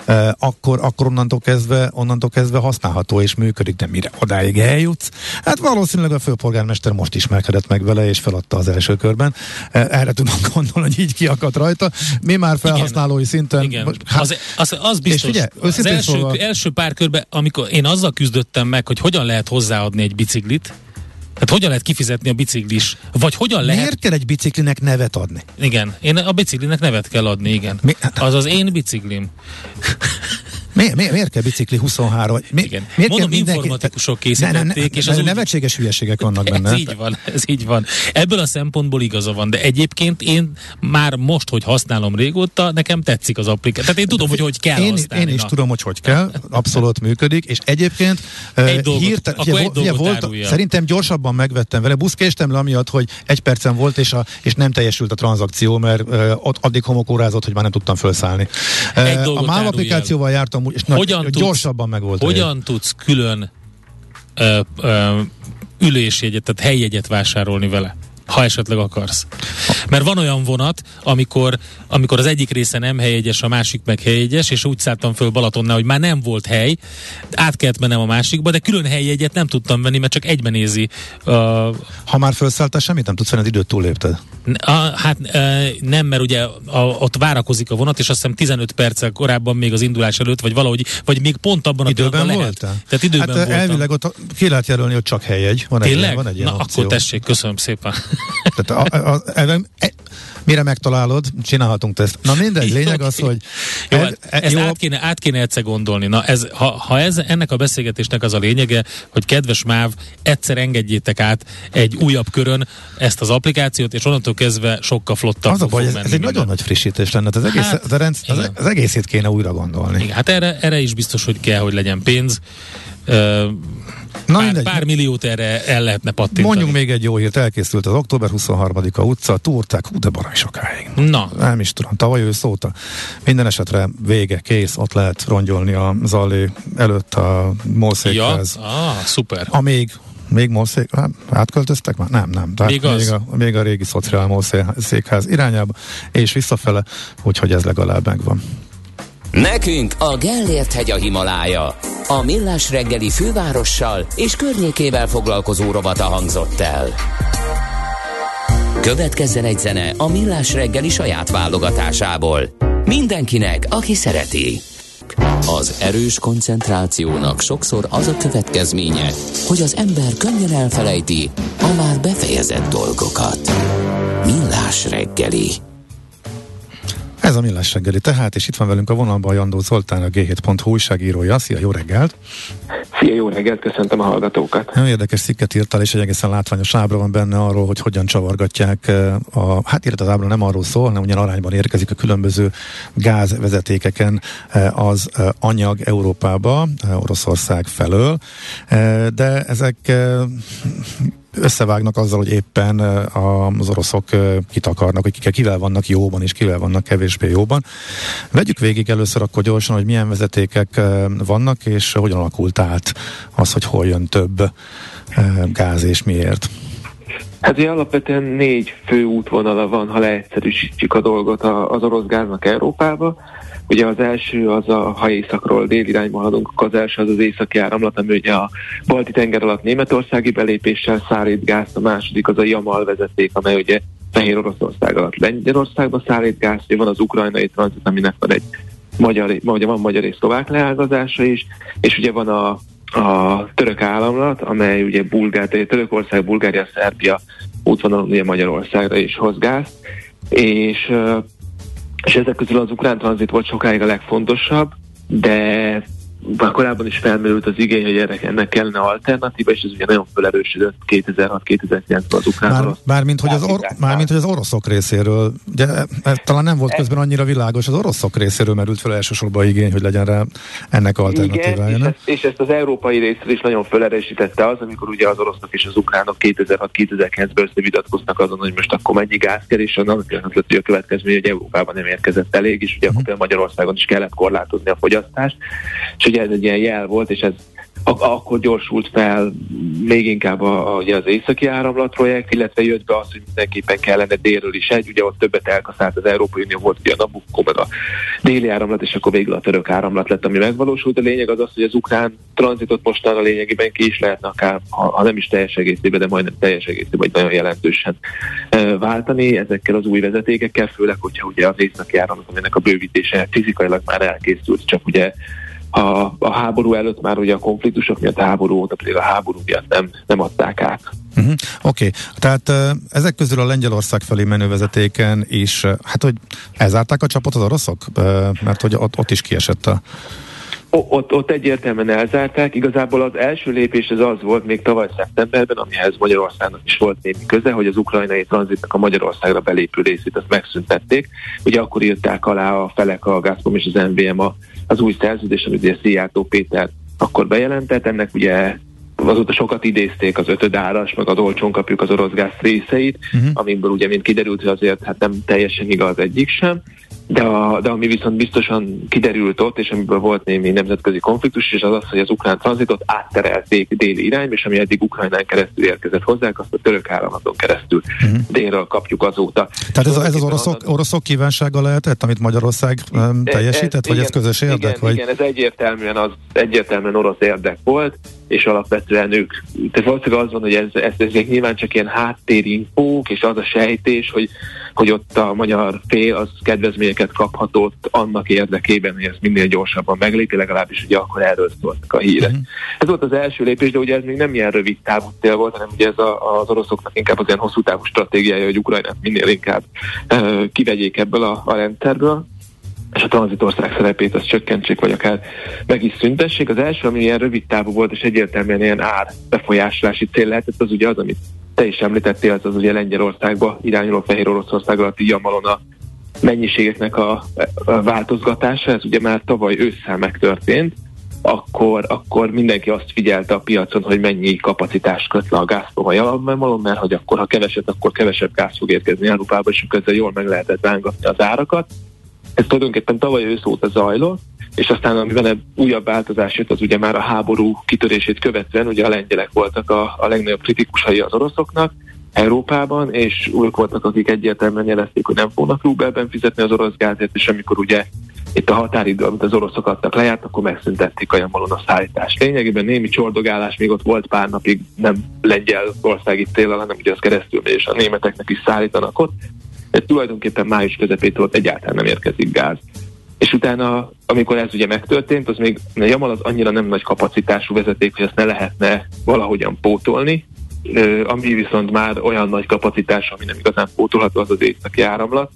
eh, akkor, akkor onnantól kezdve, onnantól kezdve használható és működik, de mire odáig eljutsz? Hát valószínűleg a főpolgármester most ismerkedett meg vele, és feladta az első körben. Eh, erre tudom gondolni, hogy így kiakadt rajta. Mi már felhasználói Igen. szinten... Igen. Hát, az, az, az biztos. Figyelj, az első, szóval... első pár körben, amikor én azzal küzdöttem meg, hogy hogyan lehet hozzáadni egy biciklit, Hát hogyan lehet kifizetni a biciklis? Vagy hogyan lehet... Miért kell egy biciklinek nevet adni? Igen, én a biciklinek nevet kell adni, igen. Mi? Hát- az az én biciklim. Miért, miért, miért kell bicikli 23? Mi, Igen. Miért Mondom, kell mindenki... informatikusok készítették. Ne, ne, ne, és az nevetséges úgy... hülyeségek vannak benne. Ez így van, ez így van. Ebből a szempontból igaza van, de egyébként én már most, hogy használom régóta, nekem tetszik az applikáció. Tehát én tudom, hogy hogy kell én, használni. Én is na. tudom, hogy hogy kell, abszolút működik, és egyébként egy dolgot, hirtel, akkor ugye, egy ugye volt, szerintem gyorsabban megvettem vele, buszkéstem le amiatt, hogy egy percen volt, és, a, és nem teljesült a tranzakció, mert uh, ott addig homokórázott, hogy már nem tudtam felszállni. Uh, a MÁV applikációval jártam amúgy, és hogyan nagy, tudsz, gyorsabban meg volt. Hogyan helye. tudsz külön ö, ö, ülésjegyet, tehát helyjegyet vásárolni vele? ha esetleg akarsz. Mert van olyan vonat, amikor, amikor az egyik része nem helyegyes, a másik meg helyegyes, és úgy szálltam föl Balatonnál, hogy már nem volt hely, át kellett mennem a másikba, de külön helyjegyet nem tudtam venni, mert csak egyben nézi. Uh, ha már felszálltál semmit, nem tudsz venni, időt túlépted? A, hát uh, nem, mert ugye a, ott várakozik a vonat, és azt hiszem 15 perccel korábban még az indulás előtt, vagy valahogy, vagy még pont abban a időben lehet. Tehát időben hát, voltam. elvileg ott ki lehet jelölni, hogy csak helyjegy. Van Tényleg? Egy, van egy Na opció. akkor tessék, köszönöm szépen. Tehát a, a, a, e, mire megtalálod, csinálhatunk ezt. Na mindegy, lényeg az, hogy... Jó, hát e, ezt jó. Át, kéne, át kéne egyszer gondolni. Na ez, ha, ha ez, ennek a beszélgetésnek az a lényege, hogy kedves MÁV, egyszer engedjétek át egy újabb körön ezt az applikációt, és onnantól kezdve sokkal flottabb Az a baj, ez, ez egy nagyon nagy frissítés lenne. Az, egész, hát, az, rendszer, az, az egészét kéne újra gondolni. Igen, hát erre, erre is biztos, hogy kell, hogy legyen pénz. Uh, Na pár, mindegy. pár milliót erre el lehetne pattintani. Mondjunk még egy jó hírt, elkészült az október 23-a utca, túrták, hú de barai sokáig. Na. Nem is tudom, tavaly ősz óta. Minden esetre vége, kész, ott lehet rongyolni a Zalé előtt a Mószékhez. Ja, ah, szuper. Amíg még Mószék, hát, átköltöztek már? Nem, nem. Tehát még, még, a, még a régi szociál székház irányába, és visszafele, úgyhogy ez legalább megvan. Nekünk a Gellért hegy a Himalája. A Millás reggeli fővárossal és környékével foglalkozó rovata hangzott el. Következzen egy zene a Millás reggeli saját válogatásából. Mindenkinek, aki szereti. Az erős koncentrációnak sokszor az a következménye, hogy az ember könnyen elfelejti a már befejezett dolgokat. Millás reggeli. Ez a Millás reggeli tehát, és itt van velünk a vonalban Jandó Zoltán, a G7.hu újságírója. Szia, jó reggelt! Szia, jó reggelt, köszöntöm a hallgatókat! Nagyon érdekes cikket írtál, és egy egészen látványos ábra van benne arról, hogy hogyan csavargatják eh, a, hát illetve az ábra nem arról szól, hanem ugyan arányban érkezik a különböző gázvezetékeken eh, az eh, anyag Európába, Oroszország felől, de ezek összevágnak azzal, hogy éppen az oroszok kit akarnak, hogy kivel vannak jóban és kivel vannak kevésbé jóban. Vegyük végig először akkor gyorsan, hogy milyen vezetékek vannak, és hogyan alakult át az, hogy hol jön több gáz és miért. Hát ugye alapvetően négy fő útvonala van, ha leegyszerűsítjük a dolgot az orosz gáznak Európába. Ugye az első az a, ha északról dél irányba haladunk, akkor az első az az északi áramlat, ami ugye a balti tenger alatt németországi belépéssel szállít gázt, a második az a Jamal vezeték, amely ugye Fehér Oroszország alatt Lengyelországba szállít gázt, van az ukrajnai tranzit, aminek van egy magyar, ugye van magyar és szlovák leágazása is, és ugye van a, a török államlat, amely ugye Bulgár, Törökország, Bulgária, Szerbia útvonalon ugye Magyarországra is hoz gázt, és és ezek közül az ukrán tranzit volt sokáig a legfontosabb, de már korábban is felmerült az igény, hogy ennek, ennek kellene alternatíva, és ez ugye nagyon felerősödött 2006-2009-ben az ukrán Már, Mármint, hogy az, or, mármint, hogy az oroszok részéről, ugye ez e, talán nem volt közben annyira világos, az oroszok részéről merült fel elsősorban igény, hogy legyen rá ennek alternatívája. Igen, és, és ezt az európai részről is nagyon felerősítette az, amikor ugye az oroszok és az ukránok 2006-2009-ben összevitatkoznak azon, hogy most akkor mennyi gáz kell, és annak lett, hogy a következmény, hogy Európában nem érkezett elég, és ugye uh-huh. akkor Magyarországon is kellett korlátozni a fogyasztást, és ugye ez egy ilyen jel volt, és ez ak- akkor gyorsult fel még inkább a, a, ugye az északi áramlat projekt, illetve jött be az, hogy mindenképpen kellene délről is egy, ugye ott többet elkaszált az Európai Unió, volt ugye a Nabucco, meg a déli áramlat, és akkor végül a török áramlat lett, ami megvalósult. A lényeg az az, hogy az ukrán tranzitot mostan a lényegében ki is lehetne akár, ha, ha nem is teljes egészében, de majdnem teljes egészében, vagy nagyon jelentősen e, váltani ezekkel az új vezetékekkel, főleg, hogyha ugye az északi áramlat, aminek a bővítése fizikailag már elkészült, csak ugye a, a háború előtt már ugye a konfliktusok miatt a háború óta pedig a háború miatt nem, nem adták át. Uh-huh. Oké, okay. tehát ezek közül a Lengyelország felé menő vezetéken is, hát hogy elzárták a csapot az oroszok? Uh, mert hogy ott, ott is kiesett a ott, ott egyértelműen elzárták. Igazából az első lépés az az volt még tavaly szeptemberben, amihez Magyarországnak is volt némi köze, hogy az ukrajnai tranzitnak a Magyarországra belépő részét azt megszüntették. Ugye akkor írták alá a felek, a Gazprom és az MVM a az új szerződés, amit ugye Szijjártó Péter akkor bejelentett, ennek ugye azóta sokat idézték az ötödáras, meg az olcsón kapjuk az orosz gáz részeit, uh-huh. amikből ugye mint kiderült, hogy azért hát nem teljesen igaz egyik sem. De, a, de ami viszont biztosan kiderült ott, és amiből volt némi nemzetközi konfliktus, és az az, hogy az ukrán tranzitot átterelték déli irányba, és ami eddig Ukrajnán keresztül érkezett hozzánk, azt a török államaton keresztül uh-huh. délről kapjuk azóta. Tehát ez, ez az oroszok, oroszok kívánsága lehetett, amit Magyarország um, teljesített, ez, vagy igen, ez közös érdek? Igen, vagy? igen, ez egyértelműen, az, egyértelműen orosz érdek volt, és alapvetően ők, tehát valószínűleg az van, hogy ez, ez, ezek nyilván csak ilyen háttérinfók, és az a sejtés, hogy, hogy ott a magyar fél az kedvezményeket kaphatott annak érdekében, hogy ez minél gyorsabban meglépi, legalábbis ugye akkor erről szóltak a hírek. Uh-huh. Ez volt az első lépés, de ugye ez még nem ilyen rövid távú cél volt, hanem ugye ez a, az oroszoknak inkább az ilyen hosszú távú stratégiája, hogy Ukrajnát minél inkább uh, kivegyék ebből a, a rendszerből és a tranzitország szerepét az csökkentsék, vagy akár meg is szüntessék. Az első, ami ilyen rövid távú volt, és egyértelműen ilyen ár befolyásolási cél lehetett, az ugye az, amit te is említettél, az, az ugye Lengyelországba irányuló Fehér Oroszország alatti Jamalon a mennyiségeknek a, a változgatása, ez ugye már tavaly ősszel megtörtént, akkor, akkor mindenki azt figyelte a piacon, hogy mennyi kapacitást köt le a Gazprom a Jamalon, mert hogy akkor, ha keveset, akkor kevesebb gáz fog érkezni Európába, és ezzel jól meg lehetett rángatni az árakat ez tulajdonképpen tavaly ősz óta zajlott, és aztán amiben újabb változás jött, az ugye már a háború kitörését követően, ugye a lengyelek voltak a, a legnagyobb kritikusai az oroszoknak, Európában, és ők voltak, akik egyértelműen jelezték, hogy nem fognak rubelben fizetni az orosz gázért, és amikor ugye itt a határidő, amit az oroszok adtak lejárt, akkor megszüntették a jamalon a szállítást. Lényegében némi csordogálás még ott volt pár napig, nem lengyel országi célra, hanem ugye az keresztül és a németeknek is szállítanak ott, de tulajdonképpen május közepétől egyáltalán nem érkezik gáz. És utána, amikor ez ugye megtörtént, az még a Jamal az annyira nem nagy kapacitású vezeték, hogy ezt ne lehetne valahogyan pótolni, ami viszont már olyan nagy kapacitás, ami nem igazán pótolható, az az északi áramlat.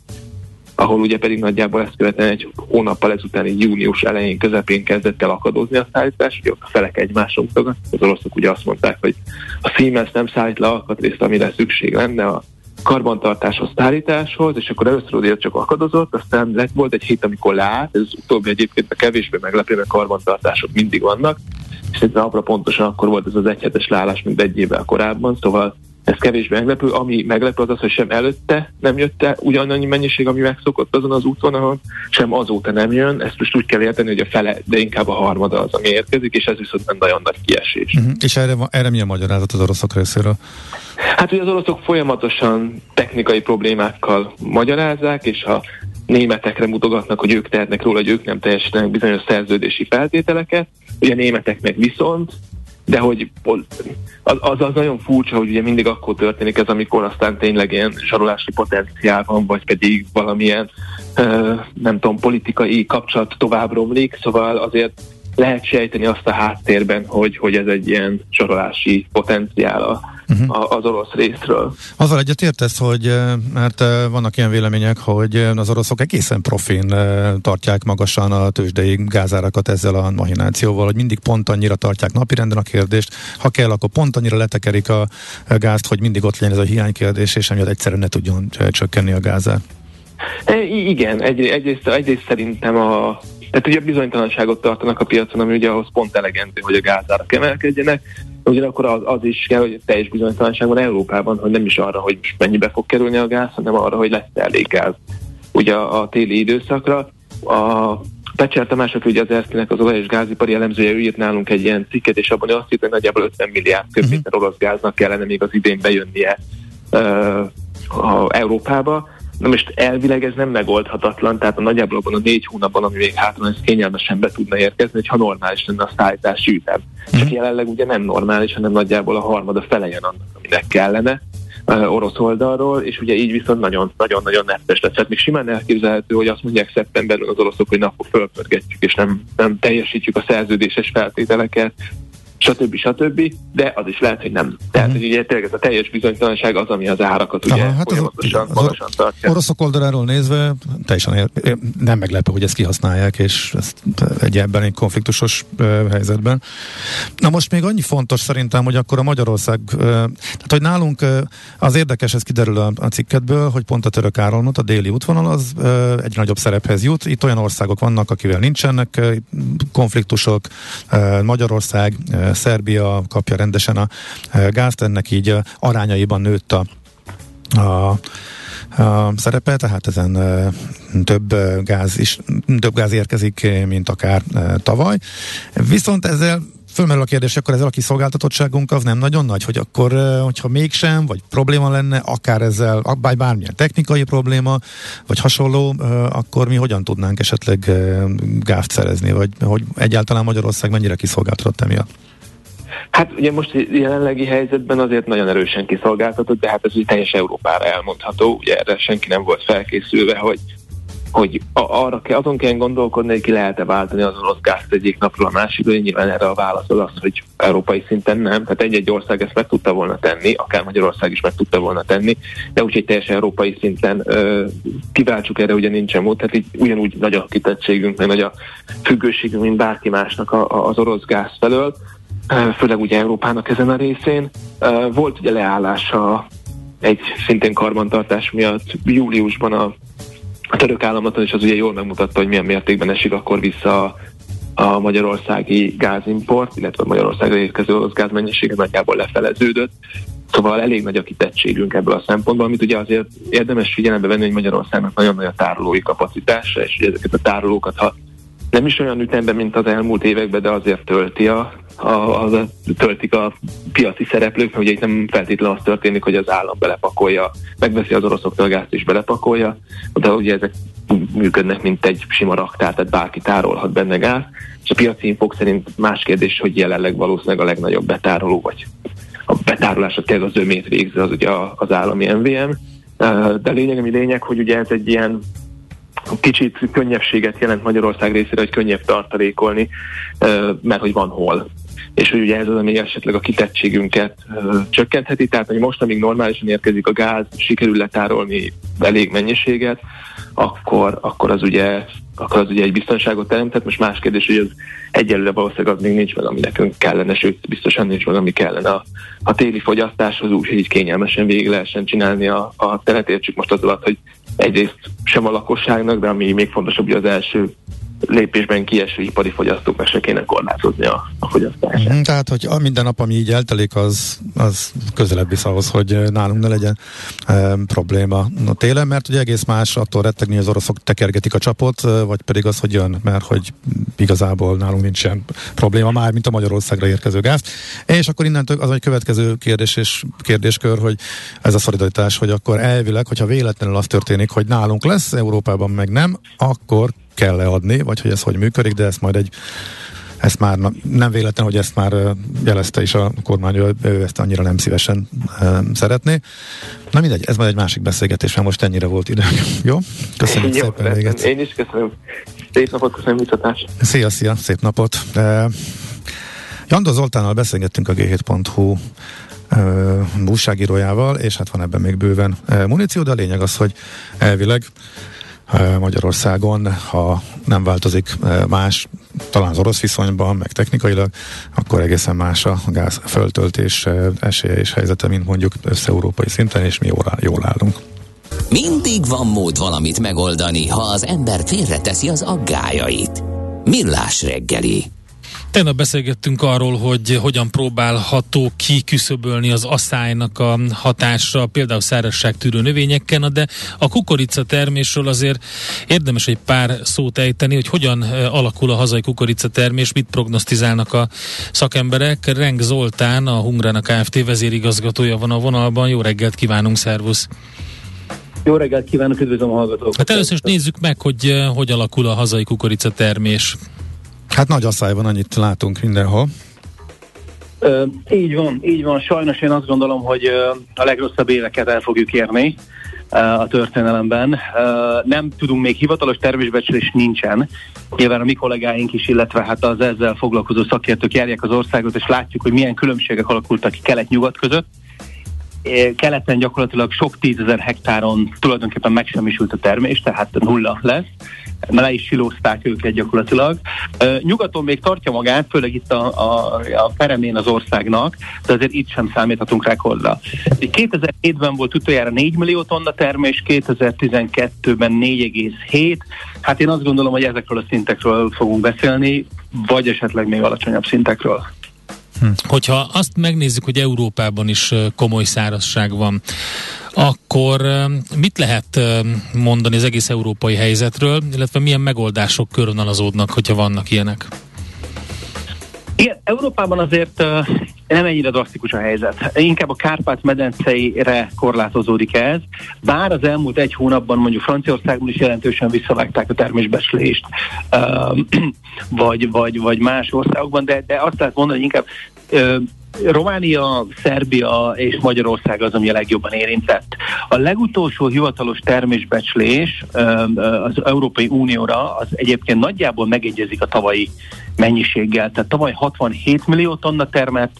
ahol ugye pedig nagyjából ezt követően egy hónappal ezután egy június elején, közepén kezdett el akadozni a szállítás, ugye a felek egymásra mutogat. Az oroszok ugye azt mondták, hogy a Siemens nem szállít le alkatrészt, amire szükség lenne a karbantartáshoz, szállításhoz, és akkor először ugye csak akadozott, aztán lett volt egy hét, amikor leállt, ez utóbbi egyébként a kevésbé meglepő, mert karbantartások mindig vannak, és ez napra pontosan akkor volt ez az egyhetes leállás, mint egy évvel korábban, szóval ez kevésbé meglepő. Ami meglepő az az, hogy sem előtte nem jött el ugyanannyi mennyiség, ami megszokott azon az útvonalon, sem azóta nem jön. Ezt most úgy kell érteni, hogy a fele, de inkább a harmada az, ami érkezik, és ez viszont nem nagyon nagy kiesés. Uh-huh. És erre, erre mi a magyarázat az oroszok részéről? Hát ugye az oroszok folyamatosan technikai problémákkal magyarázzák, és ha németekre mutogatnak, hogy ők tehetnek róla, hogy ők nem teljesítenek bizonyos szerződési feltételeket, ugye a németeknek viszont de hogy az, az, az nagyon furcsa, hogy ugye mindig akkor történik ez, amikor aztán tényleg ilyen zsarolási potenciál van, vagy pedig valamilyen nem tudom, politikai kapcsolat tovább romlik, szóval azért lehet sejteni azt a háttérben, hogy, hogy ez egy ilyen sorolási potenciál uh-huh. az orosz részről. Azzal egyetértesz, hogy mert vannak ilyen vélemények, hogy az oroszok egészen profin tartják magasan a tőzsdei gázárakat ezzel a mahinációval, hogy mindig pont annyira tartják napirenden a kérdést, ha kell, akkor pont annyira letekerik a gázt, hogy mindig ott legyen ez a hiánykérdés, és emiatt egyszerűen ne tudjon csökkenni a gázár. E, igen, egy, egyrészt, egyrészt szerintem a tehát ugye bizonytalanságot tartanak a piacon, ami ugye ahhoz pont elegendő, hogy a gázárak emelkedjenek. Ugyanakkor az, az is kell, hogy teljes bizonytalanság van Európában, hogy nem is arra, hogy mennyibe fog kerülni a gáz, hanem arra, hogy lesz elég gáz ugye a, a téli időszakra. A Pecsár Tamás, aki ugye az Erszkinek az olaj- és gázipari elemzője, ő írt nálunk egy ilyen cikket, és abban azt írt, hogy nagyjából 50 milliárd köbméter uh-huh. orosz gáznak kellene még az idén bejönnie uh, a Európába Na most elvileg ez nem megoldhatatlan, tehát a nagyjából abban a négy hónapban, ami még hátra ez kényelmesen be tudna érkezni, hogyha normális lenne a szállítási ütem. Mm. Csak jelenleg ugye nem normális, hanem nagyjából a harmada fele jön annak, aminek kellene uh, orosz oldalról, és ugye így viszont nagyon-nagyon-nagyon netes lesz. Tehát még simán elképzelhető, hogy azt mondják szeptemberben az oroszok, hogy napok fölpörgetjük, és nem, nem teljesítjük a szerződéses feltételeket, stb. stb. De az is lehet, hogy nem. Tehát, uh-huh. hogy ugye tényleg ez a teljes bizonytalanság az, ami az árakat ugye Aha, hát folyamatosan az, az tartja. Oroszok oldaláról nézve teljesen ér, nem meglepő, hogy ezt kihasználják, és ezt egy ebben egy konfliktusos uh, helyzetben. Na most még annyi fontos szerintem, hogy akkor a Magyarország, uh, tehát hogy nálunk uh, az érdekes, ez kiderül a, a cikketből, hogy pont a török áramlat, a déli útvonal az uh, egy nagyobb szerephez jut. Itt olyan országok vannak, akivel nincsenek uh, konfliktusok, uh, Magyarország, uh, Szerbia kapja rendesen a gázt, ennek így arányaiban nőtt a, a a szerepe, tehát ezen több gáz is, több gáz érkezik, mint akár tavaly. Viszont ezzel fölmerül a kérdés, akkor ezzel a kiszolgáltatottságunk az nem nagyon nagy, hogy akkor, hogyha mégsem, vagy probléma lenne, akár ezzel, bármilyen technikai probléma, vagy hasonló, akkor mi hogyan tudnánk esetleg gázt szerezni, vagy hogy egyáltalán Magyarország mennyire kiszolgáltatott emiatt? Hát ugye most jelenlegi helyzetben azért nagyon erősen kiszolgáltatott, de hát ez ugye teljes Európára elmondható, ugye erre senki nem volt felkészülve, hogy hogy arra kell, azon kell gondolkodni, hogy ki lehet-e váltani az orosz gázt egyik napról a másikra, nyilván erre a válasz az hogy európai szinten nem. Tehát egy-egy ország ezt meg tudta volna tenni, akár Magyarország is meg tudta volna tenni, de úgyhogy teljes európai szinten ö, kiváltsuk erre ugye nincsen mód, tehát így ugyanúgy nagy a kitettségünk, meg nagy a függőségünk, mint bárki másnak a, a, az orosz gáz felől főleg ugye Európának ezen a részén. Volt ugye leállása egy szintén karbantartás miatt júliusban a, a török államlaton, és az ugye jól megmutatta, hogy milyen mértékben esik akkor vissza a, magyarországi gázimport, illetve a Magyarországra érkező orosz gázmennyisége nagyjából lefeleződött. Szóval elég nagy a kitettségünk ebből a szempontból, amit ugye azért érdemes figyelembe venni, hogy Magyarországnak nagyon nagy a tárolói kapacitása, és ezeket a tárolókat, ha nem is olyan ütemben, mint az elmúlt években, de azért tölti a, a, a, töltik a piaci szereplők, ugye itt nem feltétlenül az történik, hogy az állam belepakolja, megveszi az oroszoktól a gázt és belepakolja, de ugye ezek működnek, mint egy sima raktár, tehát bárki tárolhat benne gáz, és a piaci infok szerint más kérdés, hogy jelenleg valószínűleg a legnagyobb betároló, vagy a betárolásot kell az ömét végzi az ugye az állami MVM, de lényeg, ami lényeg, hogy ugye ez egy ilyen kicsit könnyebbséget jelent Magyarország részére, hogy könnyebb tartalékolni, mert hogy van hol és hogy ugye ez az, ami esetleg a kitettségünket csökkentheti, tehát hogy most, amíg normálisan érkezik a gáz, sikerül letárolni elég mennyiséget, akkor, akkor az ugye akkor az ugye egy biztonságot teremtett. Most más kérdés, hogy az egyelőre valószínűleg az még nincs meg, ami nekünk kellene, sőt, biztosan nincs meg, ami kellene a, a téli fogyasztáshoz, úgyhogy így kényelmesen végig lehessen csinálni a, a teret. Értsük most az alatt, hogy egyrészt sem a lakosságnak, de ami még fontosabb, hogy az első lépésben kieső ipari fogyasztóknak se kéne korlátozni a, a fogyasztását. Mm, tehát, hogy a minden nap, ami így eltelik, az, az közelebb visz ahhoz, hogy nálunk ne legyen e, probléma a télen, mert ugye egész más attól rettegni, az oroszok tekergetik a csapot, vagy pedig az, hogy jön, mert hogy igazából nálunk nincsen probléma már, mint a Magyarországra érkező gáz. És akkor innentől az egy következő kérdés és kérdéskör, hogy ez a szolidaritás, hogy akkor elvileg, hogyha véletlenül az történik, hogy nálunk lesz, Európában meg nem, akkor kell leadni, vagy hogy ez hogy működik, de ezt majd egy ezt már nem véletlen, hogy ezt már jelezte is a kormány, ő, ő ezt annyira nem szívesen szeretné. Na mindegy, ez majd egy másik beszélgetés, mert most ennyire volt idő. Jó? Köszönjük Jó, szépen még egyszer. Én is köszönöm. Szép napot, köszönöm mutatást. Szia, szia, szép napot. Jandó Zoltánnal beszélgettünk a G7.hu uh, újságírójával, és hát van ebben még bőven muníció, de a lényeg az, hogy elvileg Magyarországon, ha nem változik más, talán az orosz viszonyban, meg technikailag, akkor egészen más a gáz föltöltés esélye és helyzete, mint mondjuk össze-európai szinten, és mi jól, jól állunk. Mindig van mód valamit megoldani, ha az ember félreteszi az aggájait. Millás reggeli. Tegnap beszélgettünk arról, hogy hogyan próbálható kiküszöbölni az asszálynak a hatása, például szárazságtűrő növényekkel, de a kukorica termésről azért érdemes egy pár szót ejteni, hogy hogyan alakul a hazai kukorica termés, mit prognosztizálnak a szakemberek. Reng Zoltán, a Hungrának Kft. vezérigazgatója van a vonalban. Jó reggelt kívánunk, szervusz! Jó reggelt kívánok, üdvözlöm a hallgatókat! Hát először is nézzük meg, hogy hogy alakul a hazai kukorica termés. Hát nagy asszály van, annyit látunk mindenhol. Ö, így van, így van. Sajnos én azt gondolom, hogy a legrosszabb éveket el fogjuk érni a történelemben. Nem tudunk még hivatalos termésbecslés nincsen. Nyilván a mi kollégáink is, illetve hát az ezzel foglalkozó szakértők járják az országot, és látjuk, hogy milyen különbségek alakultak ki kelet-nyugat között keleten gyakorlatilag sok tízezer hektáron tulajdonképpen megsemmisült a termés, tehát nulla lesz le is silózták őket gyakorlatilag. Nyugaton még tartja magát, főleg itt a, a, a peremén az országnak, de azért itt sem számíthatunk rekordra. 2007-ben volt utoljára 4 millió tonna termés, 2012-ben 4,7. Hát én azt gondolom, hogy ezekről a szintekről fogunk beszélni, vagy esetleg még alacsonyabb szintekről. Hm. Hogyha azt megnézzük, hogy Európában is komoly szárazság van, akkor mit lehet mondani az egész európai helyzetről, illetve milyen megoldások körvonalazódnak, hogyha vannak ilyenek? Igen, Európában azért nem ennyire drasztikus a helyzet. Inkább a Kárpát-medenceire korlátozódik ez, bár az elmúlt egy hónapban mondjuk Franciaországban is jelentősen visszavágták a termésbeslést, vagy, vagy, vagy más országokban, de, de azt lehet mondani, hogy inkább Románia, Szerbia és Magyarország az, ami a legjobban érintett. A legutolsó hivatalos termésbecslés az Európai Unióra az egyébként nagyjából megegyezik a tavalyi mennyiséggel. Tehát tavaly 67 millió tonna termett,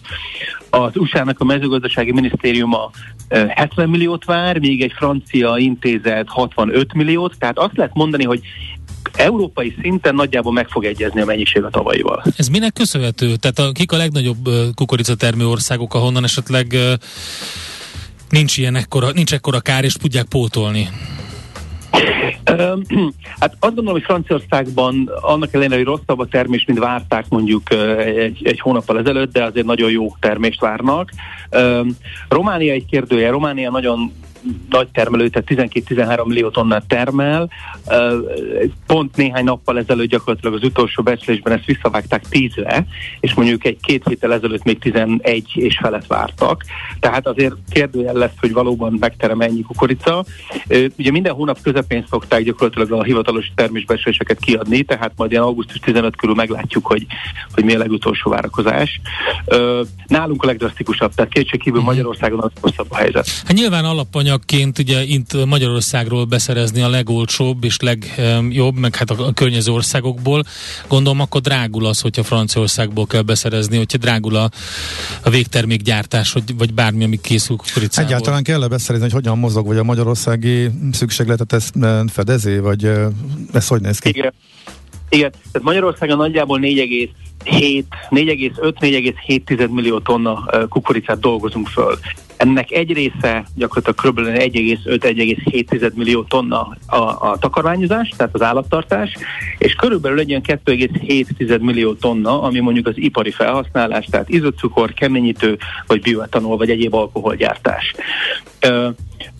az USA-nak a mezőgazdasági minisztériuma 70 milliót vár, még egy francia intézet 65 milliót, tehát azt lehet mondani, hogy európai szinten nagyjából meg fog egyezni a mennyiség a tavalyival. Ez minek köszönhető? Tehát a, kik a legnagyobb kukoricatermő országok, ahonnan esetleg nincs ilyen ekkora, nincs ekkora kár, és tudják pótolni? Hát azt gondolom, hogy Franciaországban annak ellenére, hogy rosszabb a termés, mint várták mondjuk egy, egy hónappal ezelőtt, de azért nagyon jó termést várnak. Románia egy kérdője. Románia nagyon nagy termelő, tehát 12-13 millió tonnát termel. Pont néhány nappal ezelőtt gyakorlatilag az utolsó becslésben ezt visszavágták 10-re, és mondjuk egy két héttel ezelőtt még 11 és felett vártak. Tehát azért kérdőjel lesz, hogy valóban megterem ennyi kukorica. Ugye minden hónap közepén szokták gyakorlatilag a hivatalos termésbecsléseket kiadni, tehát majd ilyen augusztus 15 körül meglátjuk, hogy, hogy mi a legutolsó várakozás. Nálunk a legdrasztikusabb, tehát kétségkívül mhm. Magyarországon az rosszabb a helyzet. Hát nyilván alapanyag alapanyagként ugye itt Magyarországról beszerezni a legolcsóbb és legjobb, meg hát a, a környező országokból. Gondolom akkor drágul az, hogyha Franciaországból kell beszerezni, hogyha drágul a, a végtermékgyártás, vagy, vagy bármi, ami készül kukoricából. Egyáltalán kell -e beszerezni, hogy hogyan mozog, vagy a magyarországi szükségletet ezt fedezi, vagy ez hogy néz ki? Igen. Igen, tehát Magyarországon nagyjából 4,5-4,7 millió tonna kukoricát dolgozunk föl. Ennek egy része gyakorlatilag kb. 1,5-1,7 millió tonna a, a takarmányozás, tehát az állattartás, és körülbelül egy ilyen 2,7 millió tonna, ami mondjuk az ipari felhasználás, tehát izotcukor, keményítő, vagy bioetanol, vagy egyéb alkoholgyártás.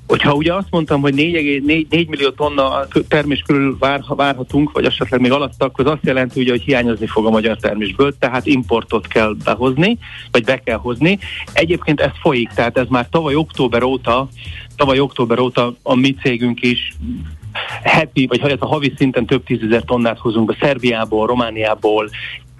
Hogyha ugye azt mondtam, hogy 4, 4, 4 millió tonna termés körül vár, várhatunk, vagy esetleg még alatt, akkor az azt jelenti, ugye, hogy hiányozni fog a magyar termésből, tehát importot kell behozni, vagy be kell hozni. Egyébként ez folyik, tehát ez már tavaly október óta, tavaly október óta a mi cégünk is heti, vagy ha a havi szinten több tízezer tonnát hozunk be Szerbiából, Romániából,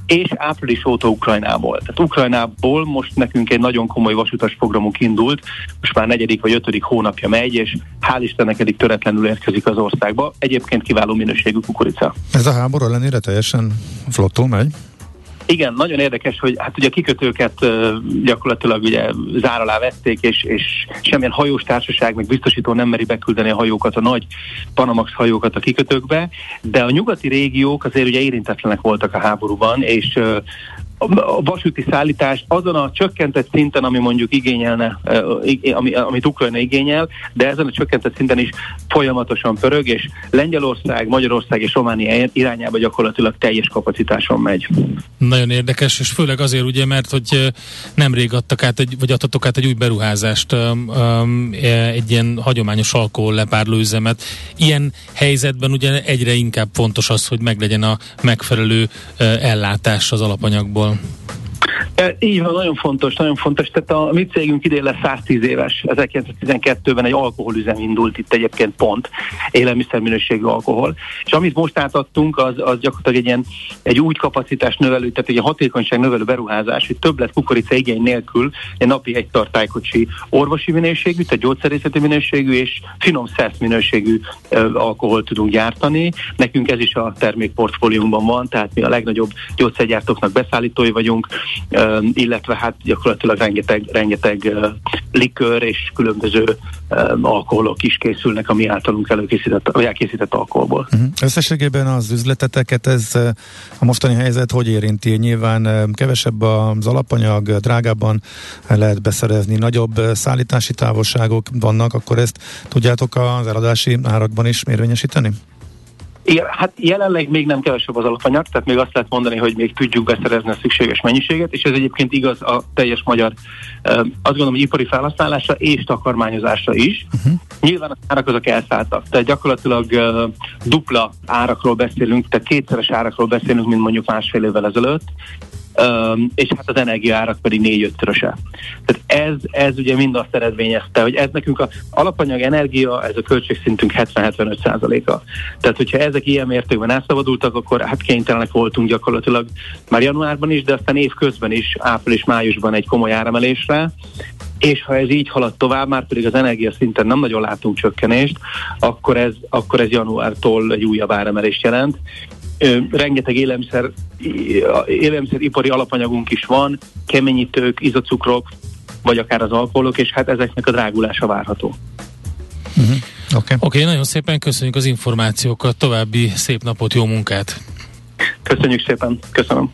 és április óta Ukrajnából. Tehát Ukrajnából most nekünk egy nagyon komoly vasutas programunk indult, most már negyedik vagy ötödik hónapja megy, és hál' Istennek eddig töretlenül érkezik az országba. Egyébként kiváló minőségű kukorica. Ez a háború ellenére teljesen flottul megy? Igen, nagyon érdekes, hogy hát ugye a kikötőket gyakorlatilag ugye zár alá vették, és, és semmilyen hajós társaság, meg biztosító nem meri beküldeni a hajókat, a nagy Panamax hajókat a kikötőkbe, de a nyugati régiók azért ugye érintetlenek voltak a háborúban, és a vasúti szállítás azon a csökkentett szinten, ami mondjuk igényelne, ami, amit Ukrajna igényel, de ezen a csökkentett szinten is folyamatosan pörög, és Lengyelország, Magyarország és Románia irányába gyakorlatilag teljes kapacitáson megy. Nagyon érdekes, és főleg azért ugye, mert hogy nemrég adtak át, egy, vagy adtatok át egy új beruházást, egy ilyen hagyományos alkohol lepárló üzemet. Ilyen helyzetben ugye egyre inkább fontos az, hogy meglegyen a megfelelő ellátás az alapanyagból. Well. E, így van, nagyon fontos, nagyon fontos. Tehát a mi cégünk idén lesz 110 éves. 1912-ben egy alkoholüzem indult itt egyébként pont, élelmiszerminőségű alkohol. És amit most átadtunk, az, az gyakorlatilag egy, ilyen, egy új kapacitás növelő, tehát egy hatékonyság növelő beruházás, hogy több lett kukorica igény nélkül egy napi egy tartálykocsi orvosi minőségű, tehát gyógyszerészeti minőségű és finom szersz minőségű ö, alkohol tudunk gyártani. Nekünk ez is a termékportfóliumban van, tehát mi a legnagyobb gyógyszergyártóknak beszállítói vagyunk, illetve hát gyakorlatilag rengeteg, rengeteg likőr és különböző alkoholok is készülnek, ami általunk előkészített, vagy elkészített alkoholból. Uh-huh. Összességében az üzleteteket ez a mostani helyzet hogy érinti? Nyilván kevesebb az alapanyag, drágábban lehet beszerezni, nagyobb szállítási távolságok vannak, akkor ezt tudjátok az eladási árakban is érvényesíteni? Igen, hát jelenleg még nem kevesebb az alapanyag, tehát még azt lehet mondani, hogy még tudjuk beszerezni a szükséges mennyiséget, és ez egyébként igaz a teljes magyar, azt gondolom, hogy ipari felhasználásra és takarmányozásra is. Uh-huh. Nyilván az árak azok elszálltak, tehát gyakorlatilag uh, dupla árakról beszélünk, tehát kétszeres árakról beszélünk, mint mondjuk másfél évvel ezelőtt, um, és hát az energiaárak pedig négy-ötszöröse. Tehát ez, ez ugye mind azt eredményezte, hogy ez nekünk a alapanyag energia, ez a költségszintünk 70-75 százaléka. Tehát, hogyha ezek ilyen mértékben elszabadultak, akkor hát kénytelenek voltunk gyakorlatilag már januárban is, de aztán év közben is, április-májusban egy komoly áremelésre, és ha ez így halad tovább, már pedig az energia szinten nem nagyon látunk csökkenést, akkor ez, akkor ez januártól egy újabb áremelést jelent, rengeteg élelmiszer, élelmiszeripari alapanyagunk is van, keményítők, izocukrok, vagy akár az alkoholok, és hát ezeknek a drágulása várható. Uh-huh. Oké, okay. okay, nagyon szépen köszönjük az információkat, további szép napot, jó munkát! Köszönjük szépen, köszönöm!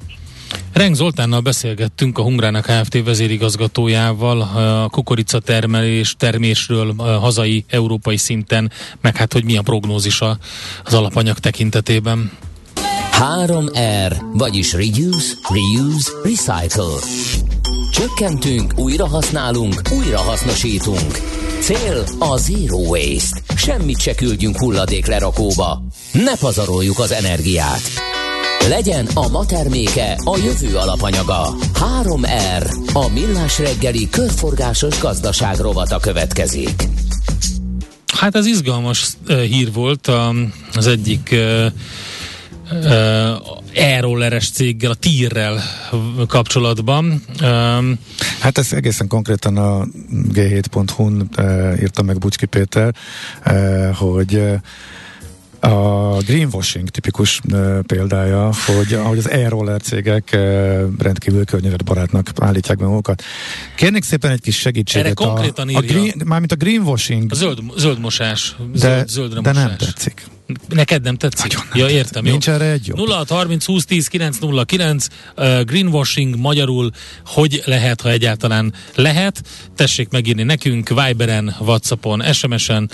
Reng Zoltánnal beszélgettünk a Hungrának Kft. vezérigazgatójával a kukorica termelés, termésről hazai, európai szinten, meg hát hogy mi a prognózisa az alapanyag tekintetében. 3R, vagyis Reduce, Reuse, Recycle. Csökkentünk, újrahasználunk, újrahasznosítunk. Cél a Zero Waste. Semmit se küldjünk hulladék lerakóba. Ne pazaroljuk az energiát. Legyen a ma terméke a jövő alapanyaga. 3R, a millás reggeli körforgásos gazdaság rovata következik. Hát ez izgalmas uh, hír volt. Az egyik uh, e-rolleres céggel, a tírrel kapcsolatban. Hát ez egészen konkrétan a g7.hu-n uh, írta meg Bucski Péter, hogy a greenwashing tipikus uh, példája, hogy ahogy az e-roller cégek uh, rendkívül környezetbarátnak állítják be magukat. Kérnék szépen egy kis segítséget. Erre konkrétan a, a green, mármint a greenwashing. A zöld, zöld mosás. De, zöld, de nem tetszik. Neked nem tetszik? Nagyon nem ja, értem. Nincs erre egy jobb. 06 30 20 10 909 uh, greenwashing magyarul hogy lehet, ha egyáltalán lehet. Tessék megírni nekünk Viberen, Whatsappon, SMS-en,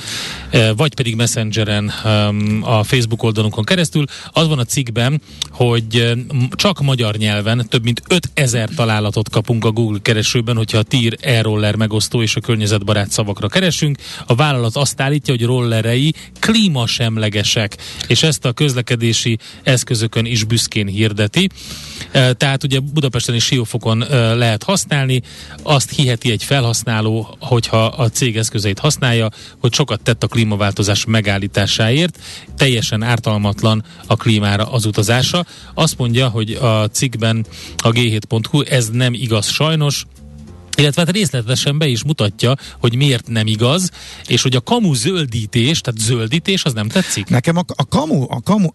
uh, vagy pedig Messengeren um, a Facebook oldalunkon keresztül. Az van a cikkben, hogy uh, csak magyar nyelven több mint 5000 találatot kapunk a Google keresőben, hogyha a tír e-roller megosztó és a környezetbarát szavakra keresünk. A vállalat azt állítja, hogy rollerei klímasemleges semlegesek, és ezt a közlekedési eszközökön is büszkén hirdeti. Tehát ugye Budapesten és Siófokon lehet használni, azt hiheti egy felhasználó, hogyha a cég eszközeit használja, hogy sokat tett a klímaváltozás megállításáért, teljesen ártalmatlan a klímára az utazása. Azt mondja, hogy a cikkben a g7.hu ez nem igaz sajnos, illetve hát részletesen be is mutatja, hogy miért nem igaz, és hogy a kamu zöldítés, tehát zöldítés, az nem tetszik? Nekem a, a kamu, a kamu,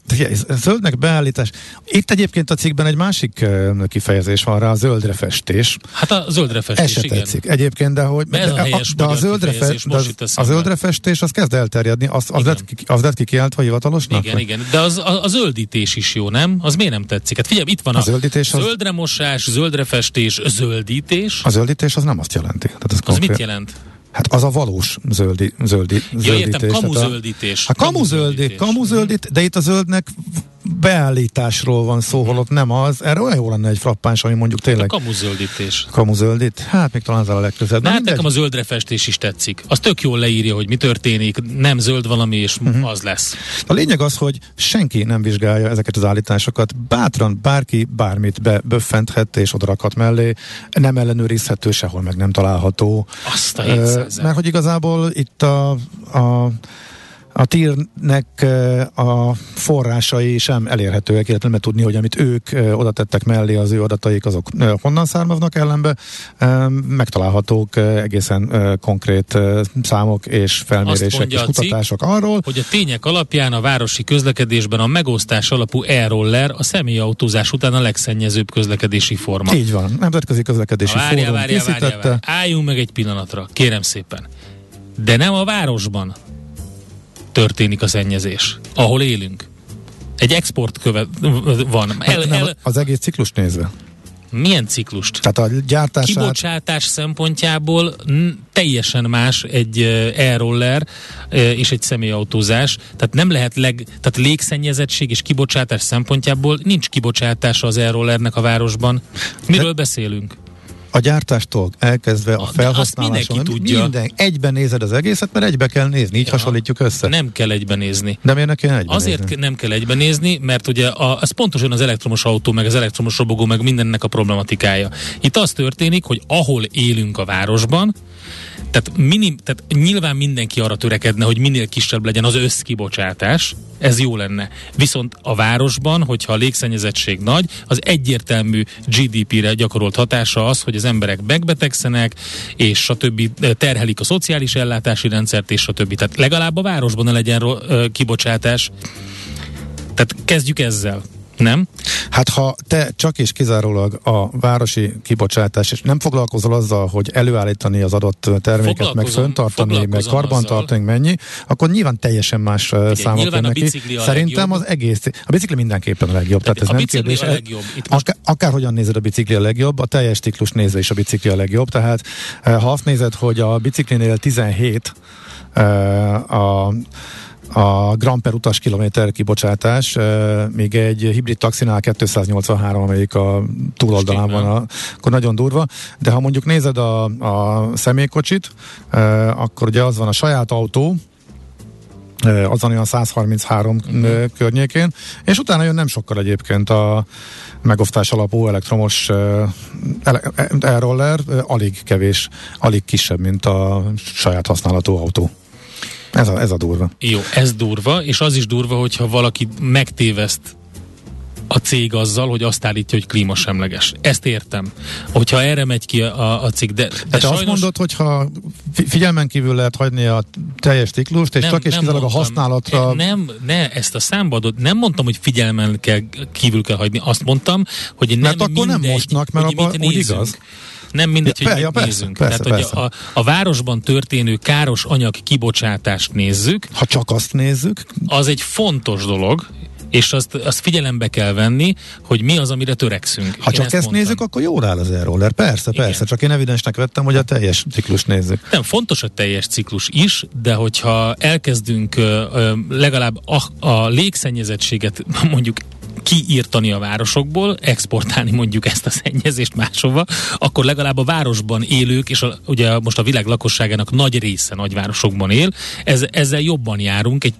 zöldnek beállítás. Itt egyébként a cikkben egy másik kifejezés van rá, a zöldre festés. Hát a zöldre festés, Ez igen. tetszik. Egyébként, de hogy... De, de, a, de a, zöldre fe, de az, a zöldre festés, az kezd elterjedni, az, az, lett, az lett ki kijelentve hivatalosnak? Igen, igen, de az, a, a zöldítés is jó, nem? Az miért nem tetszik? Hát figyelj, itt van a, a zöldítés zöldre mosás, zöldre festés, zöldítés. A zöldítés az nem azt jelenti. Tehát az, az mit jelent? Hát az a valós zöldi, zöldi, zöldítés. Ja, értem, kamuzöldítés. A, a kamuzöldítés, kamuzöldít, de itt a zöldnek beállításról van szó, holott nem az. Erre olyan jó lenne egy frappáns, ami mondjuk tényleg... A kamuzöldítés. Kamuzöldít? Hát még talán az a legközelebb. Na, hát nekem a zöldre festés is tetszik. Az tök jól leírja, hogy mi történik, nem zöld valami, és uh-huh. az lesz. A lényeg az, hogy senki nem vizsgálja ezeket az állításokat. Bátran bárki bármit beböffenthet és odarakhat mellé. Nem ellenőrizhető, sehol meg nem található. Azt a uh, Mert hogy igazából itt a, a a tírnek a forrásai sem elérhetőek, illetve nem tudni, hogy amit ők oda tettek mellé, az ő adataik, azok honnan származnak ellenbe. Megtalálhatók egészen konkrét számok és felmérések és kutatások cikk, arról, hogy a tények alapján a városi közlekedésben a megosztás alapú e-roller a személyautózás után a legszennyezőbb közlekedési forma. Így van, nemzetközi közlekedési várja, fórum várja, készítette. Várja, várja. Álljunk meg egy pillanatra, kérem szépen. De nem a városban, történik a szennyezés, ahol élünk. Egy export követ van. El, el, az egész ciklus nézve. Milyen ciklust? Tehát a gyártását... Kibocsátás szempontjából teljesen más egy e-roller és egy személyautózás. Tehát nem lehet leg... Tehát légszennyezettség és kibocsátás szempontjából nincs kibocsátása az e-rollernek a városban. Miről De... beszélünk? A gyártástól elkezdve a felhasználáson. tudja. Minden, egyben nézed az egészet, mert egybe kell nézni, így ja, hasonlítjuk össze. Nem kell egyben nézni. De miért ne kell egyben Azért nézni? nem kell egyben nézni, mert ugye a, az pontosan az elektromos autó, meg az elektromos robogó, meg mindennek a problematikája. Itt az történik, hogy ahol élünk a városban, tehát, minim, tehát nyilván mindenki arra törekedne, hogy minél kisebb legyen az összkibocsátás, ez jó lenne. Viszont a városban, hogyha a légszennyezettség nagy, az egyértelmű GDP-re gyakorolt hatása az, hogy az emberek megbetegszenek, és stb. terhelik a szociális ellátási rendszert, és stb. Tehát legalább a városban ne legyen kibocsátás. Tehát kezdjük ezzel. Nem? Hát ha te csak és kizárólag a városi kibocsátás, és nem foglalkozol azzal, hogy előállítani az adott terméket, meg föntartani, meg karbantartani, mennyi, akkor nyilván teljesen más Ugye, számok jönnek ki. Szerintem az egész, a bicikli mindenképpen a legjobb. Tehát ez a nem kérdés. A legjobb. Itt most... Akár, akárhogyan nézed a bicikli a legjobb, a teljes ciklus nézve is a bicikli a legjobb. Tehát eh, ha azt nézed, hogy a biciklinél 17 eh, a a gram per utas kilométer kibocsátás, még egy hibrid taxinál 283, amelyik a túloldalán van, a, akkor nagyon durva, de ha mondjuk nézed a, a személykocsit, akkor ugye az van a saját autó, azon olyan 133 uh-huh. környékén, és utána jön nem sokkal egyébként a megosztás alapú elektromos e-roller, alig kevés, alig kisebb, mint a saját használatú autó. Ez a, ez a durva. Jó, ez durva, és az is durva, hogyha valaki megtéveszt a cég azzal, hogy azt állítja, hogy klímasemleges. Ezt értem. Hogyha erre megy ki a, a cég, de, de Tehát sajnos... azt mondod, hogy ha figyelmen kívül lehet hagyni a teljes ciklust, és nem, csak és kizárólag a használatra... Nem, ne, ezt a számbadot nem mondtam, hogy figyelmen kell, kívül kell hagyni. Azt mondtam, hogy nem Mert akkor mindegy, nem mostnak, mert abban úgy igaz. Nem mindegy, Ja, hogy ja, mit persze, nézünk. persze, Tehát, persze. hogy a, a városban történő káros anyag kibocsátást nézzük, Ha csak azt nézzük, az egy fontos dolog, és azt, azt figyelembe kell venni, hogy mi az, amire törekszünk. ha Én csak ezt, mondtam. nézzük, akkor jól áll az e Persze, Igen. persze, csak én evidensnek vettem, hogy a teljes ciklust nézzük. Nem, fontos a teljes ciklus is, de hogyha elkezdünk ö, ö, legalább a, a légszennyezettséget mondjuk kiírtani a városokból, exportálni mondjuk ezt a szennyezést máshova, akkor legalább a városban élők, és a, ugye most a világ lakosságának nagy része nagyvárosokban él, ez, ezzel jobban járunk. Egy,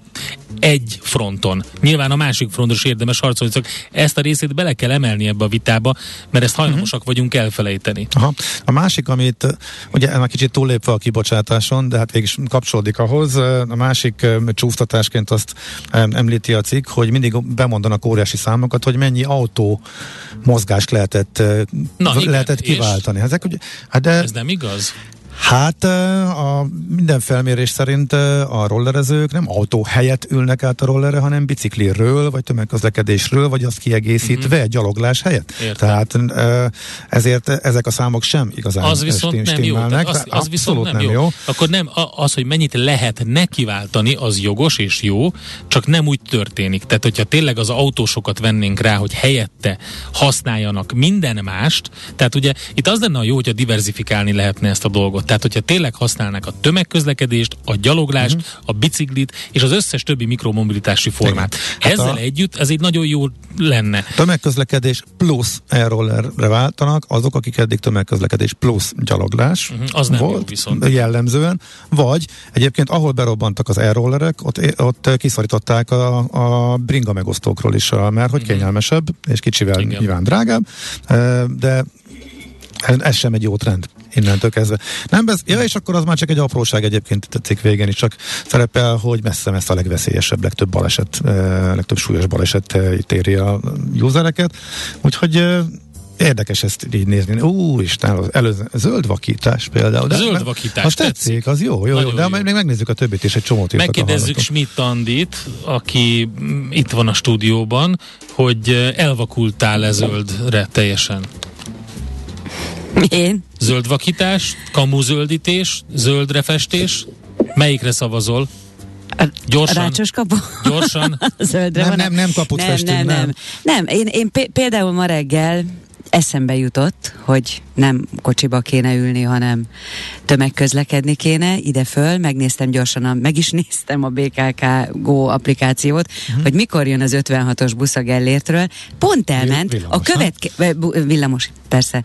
egy fronton. Nyilván a másik fronton is érdemes harcolni, csak ezt a részét bele kell emelni ebbe a vitába, mert ezt hajlamosak vagyunk elfelejteni. Aha. A másik, amit ugye már kicsit túllépve a kibocsátáson, de hát végig is kapcsolódik ahhoz, a másik csúsztatásként azt említi a cikk, hogy mindig bemondanak óriási számokat, hogy mennyi autó mozgást lehetett, Na, igen, lehetett kiváltani. Ezek ugye, hát de, Ez nem igaz? Hát a minden felmérés szerint a rollerezők nem autó helyett ülnek át a rollerre, hanem bicikliről, vagy tömegközlekedésről, vagy azt kiegészítve uh-huh. gyaloglás helyett. Értem. Tehát ezért ezek a számok sem igazán Az viszont nem jó. az, az viszont Abszolút nem, jó. Akkor nem, az, hogy mennyit lehet nekiváltani, az jogos és jó, csak nem úgy történik. Tehát, hogyha tényleg az autósokat vennénk rá, hogy helyette használjanak minden mást, tehát ugye itt az lenne a jó, hogyha diversifikálni lehetne ezt a dolgot. Tehát, hogyha tényleg használnák a tömegközlekedést, a gyaloglást, uh-huh. a biciklit és az összes többi mikromobilitási formát. Hát Ezzel a- együtt ez egy nagyon jó lenne. Tömegközlekedés plusz e-rollerre váltanak azok, akik eddig tömegközlekedés plusz gyaloglás Mhm, az nem jó volt viszont. jellemzően, vagy egyébként ahol berobbantak az e-rollerek, ott, ott kiszorították a, a bringa megosztókról is, mert hogy kényelmesebb, és kicsivel. Igen. nyilván drágább, de ez, ez sem egy jó trend innentől kezdve. Nem, ez, ja, és akkor az már csak egy apróság egyébként a cikk végén is, csak szerepel, hogy messze-messze a legveszélyesebb, legtöbb baleset, legtöbb súlyos baleset eh, itt éri a usereket. Úgyhogy Érdekes ezt így nézni. Úristen, az előző, zöld vakítás például. De Zöld vakítás, Az tetszik, tetszik. az jó, jó, jó. Nagyon De jó. még megnézzük a többit is, egy csomót írtak Megkérdezzük. Schmidt Andit, aki mm, itt van a stúdióban, hogy elvakultál-e zöldre teljesen? Én? Zöld vakítás, kamuzöldítés, zöldre festés? Melyikre szavazol? Gyorsan. Rácsos kapu? Gyorsan. Zöldre Nem, van. nem, nem kaput nem, festünk, nem, nem. nem. Nem, én, én pé- például ma reggel eszembe jutott, hogy nem kocsiba kéne ülni, hanem tömegközlekedni kéne ide föl, megnéztem gyorsan, a, meg is néztem a BKK Go applikációt, uh-huh. hogy mikor jön az 56-os busz a Gellértről. Pont elment, villamos, a következő, villamos, persze,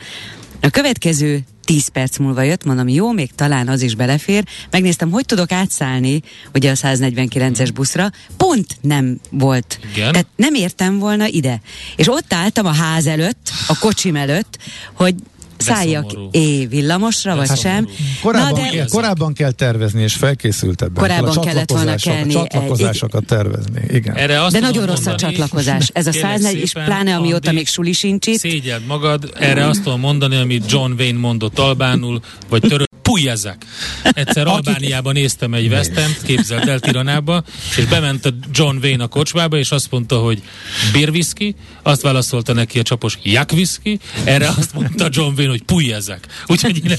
a következő 10 perc múlva jött, mondom, jó, még talán az is belefér. Megnéztem, hogy tudok átszállni ugye a 149-es buszra. Pont nem volt. Igen. Tehát nem értem volna ide. És ott álltam a ház előtt, a kocsim előtt, hogy szálljak é villamosra, vagy sem. Korábban, Na, de kell, korábban kell tervezni, és felkészültebben. Korábban kell a kellett volna csatlakozásokat- kelni egy- Csatlakozásokat tervezni, igen. Erre azt de nagyon rossz a mondani, csatlakozás. Ez a kérlek 104, és pláne amióta Andi, még suli sincs itt. Szégyeld magad, erre azt tudom mondani, amit John Wayne mondott albánul, vagy török, pujjezzek. Egyszer Albániában néztem egy West Ham, képzelt el Tiranába, és bement a John Wayne a kocsmába, és azt mondta, hogy beer whisky, azt válaszolta neki a csapos jak whisky, erre azt mondta John Wayne, hogy pujjezzek. Úgyhogy én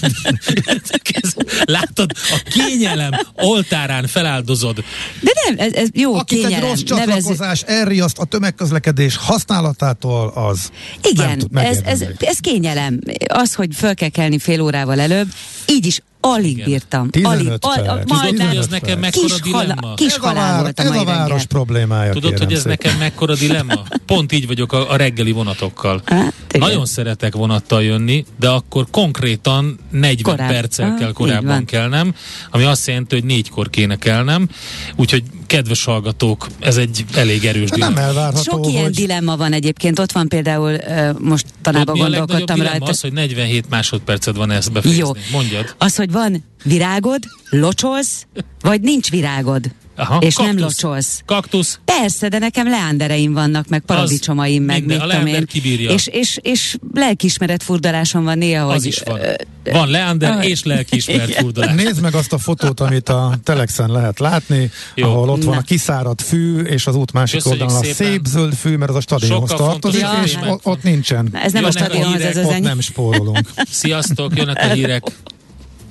látod, a kényelem oltárán feláldozod. De nem, ez, ez jó, Akit egy kényelem. rossz nevezzük- csatlakozás elriaszt a tömegközlekedés használatától, az nem Igen, tud ez, ez, ez kényelem. Az, hogy föl kell kelni fél órával előbb, így is English alig Igen. bírtam. 15 Alig, perc. al, Tudod, majdnem hogy ez nekem mekkora kis, dilemma? hala, kis ez a, halál volt a ez mai a város reggel. problémája. Tudod, hogy ez szépen. nekem mekkora dilemma? Pont így vagyok a, a reggeli vonatokkal. Hát, igen. Nagyon szeretek vonattal jönni, de akkor konkrétan 40 Korább. perccel Ah, kell korábban kelnem, ami azt jelenti, hogy négykor kéne kelnem. Úgyhogy kedves hallgatók, ez egy elég erős De nem dilemma. elvárható, Sok ilyen hogy dilemma van egyébként. Ott van például, most tanában Tudod, gondolkodtam dilemma? rajta. Az, hogy 47 másodpercet van ezt befejezni. Jó. Mondjad. Az, hogy van virágod, locsolsz, vagy nincs virágod. Aha, és kaktusz. nem locsolsz. Kaktusz. Persze, de nekem leándereim vannak, meg paradicsomaim, meg minden, mit a tudom én. kibírja. És, és, és lelkiismeret furdalásom van néha, Az hogy... is van. ö, Van leander Ah. és lelkiismert Igen. furdalás. Nézd meg azt a fotót, amit a Telexen lehet látni, Jó. Ahol ott van Na. a kiszáradt fű, és az út másik Köszönjük oldalon a szépen. szép zöld fű, mert az a stadionhoz tartozik, fontosabb és témák ott, nincsen. Na, ez nem a Jönnek a stadionhoz, ez az Ott nem spórolunk. Sziasztok, jönnek a hírek.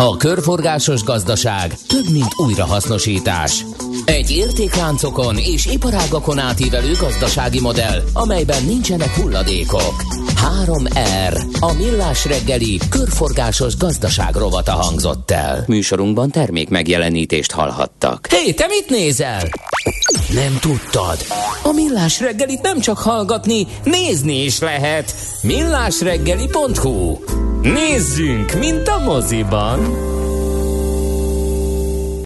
A körforgásos gazdaság több, mint újrahasznosítás. Egy értékláncokon és iparágakon átívelő gazdasági modell, amelyben nincsenek hulladékok. 3R. A millás reggeli körforgásos gazdaság rovata hangzott el. Műsorunkban termék megjelenítést hallhattak. Hé, te mit nézel? Nem tudtad? A millás reggelit nem csak hallgatni, nézni is lehet. millásreggeli.hu Nézzünk, mint a moziban! Amen.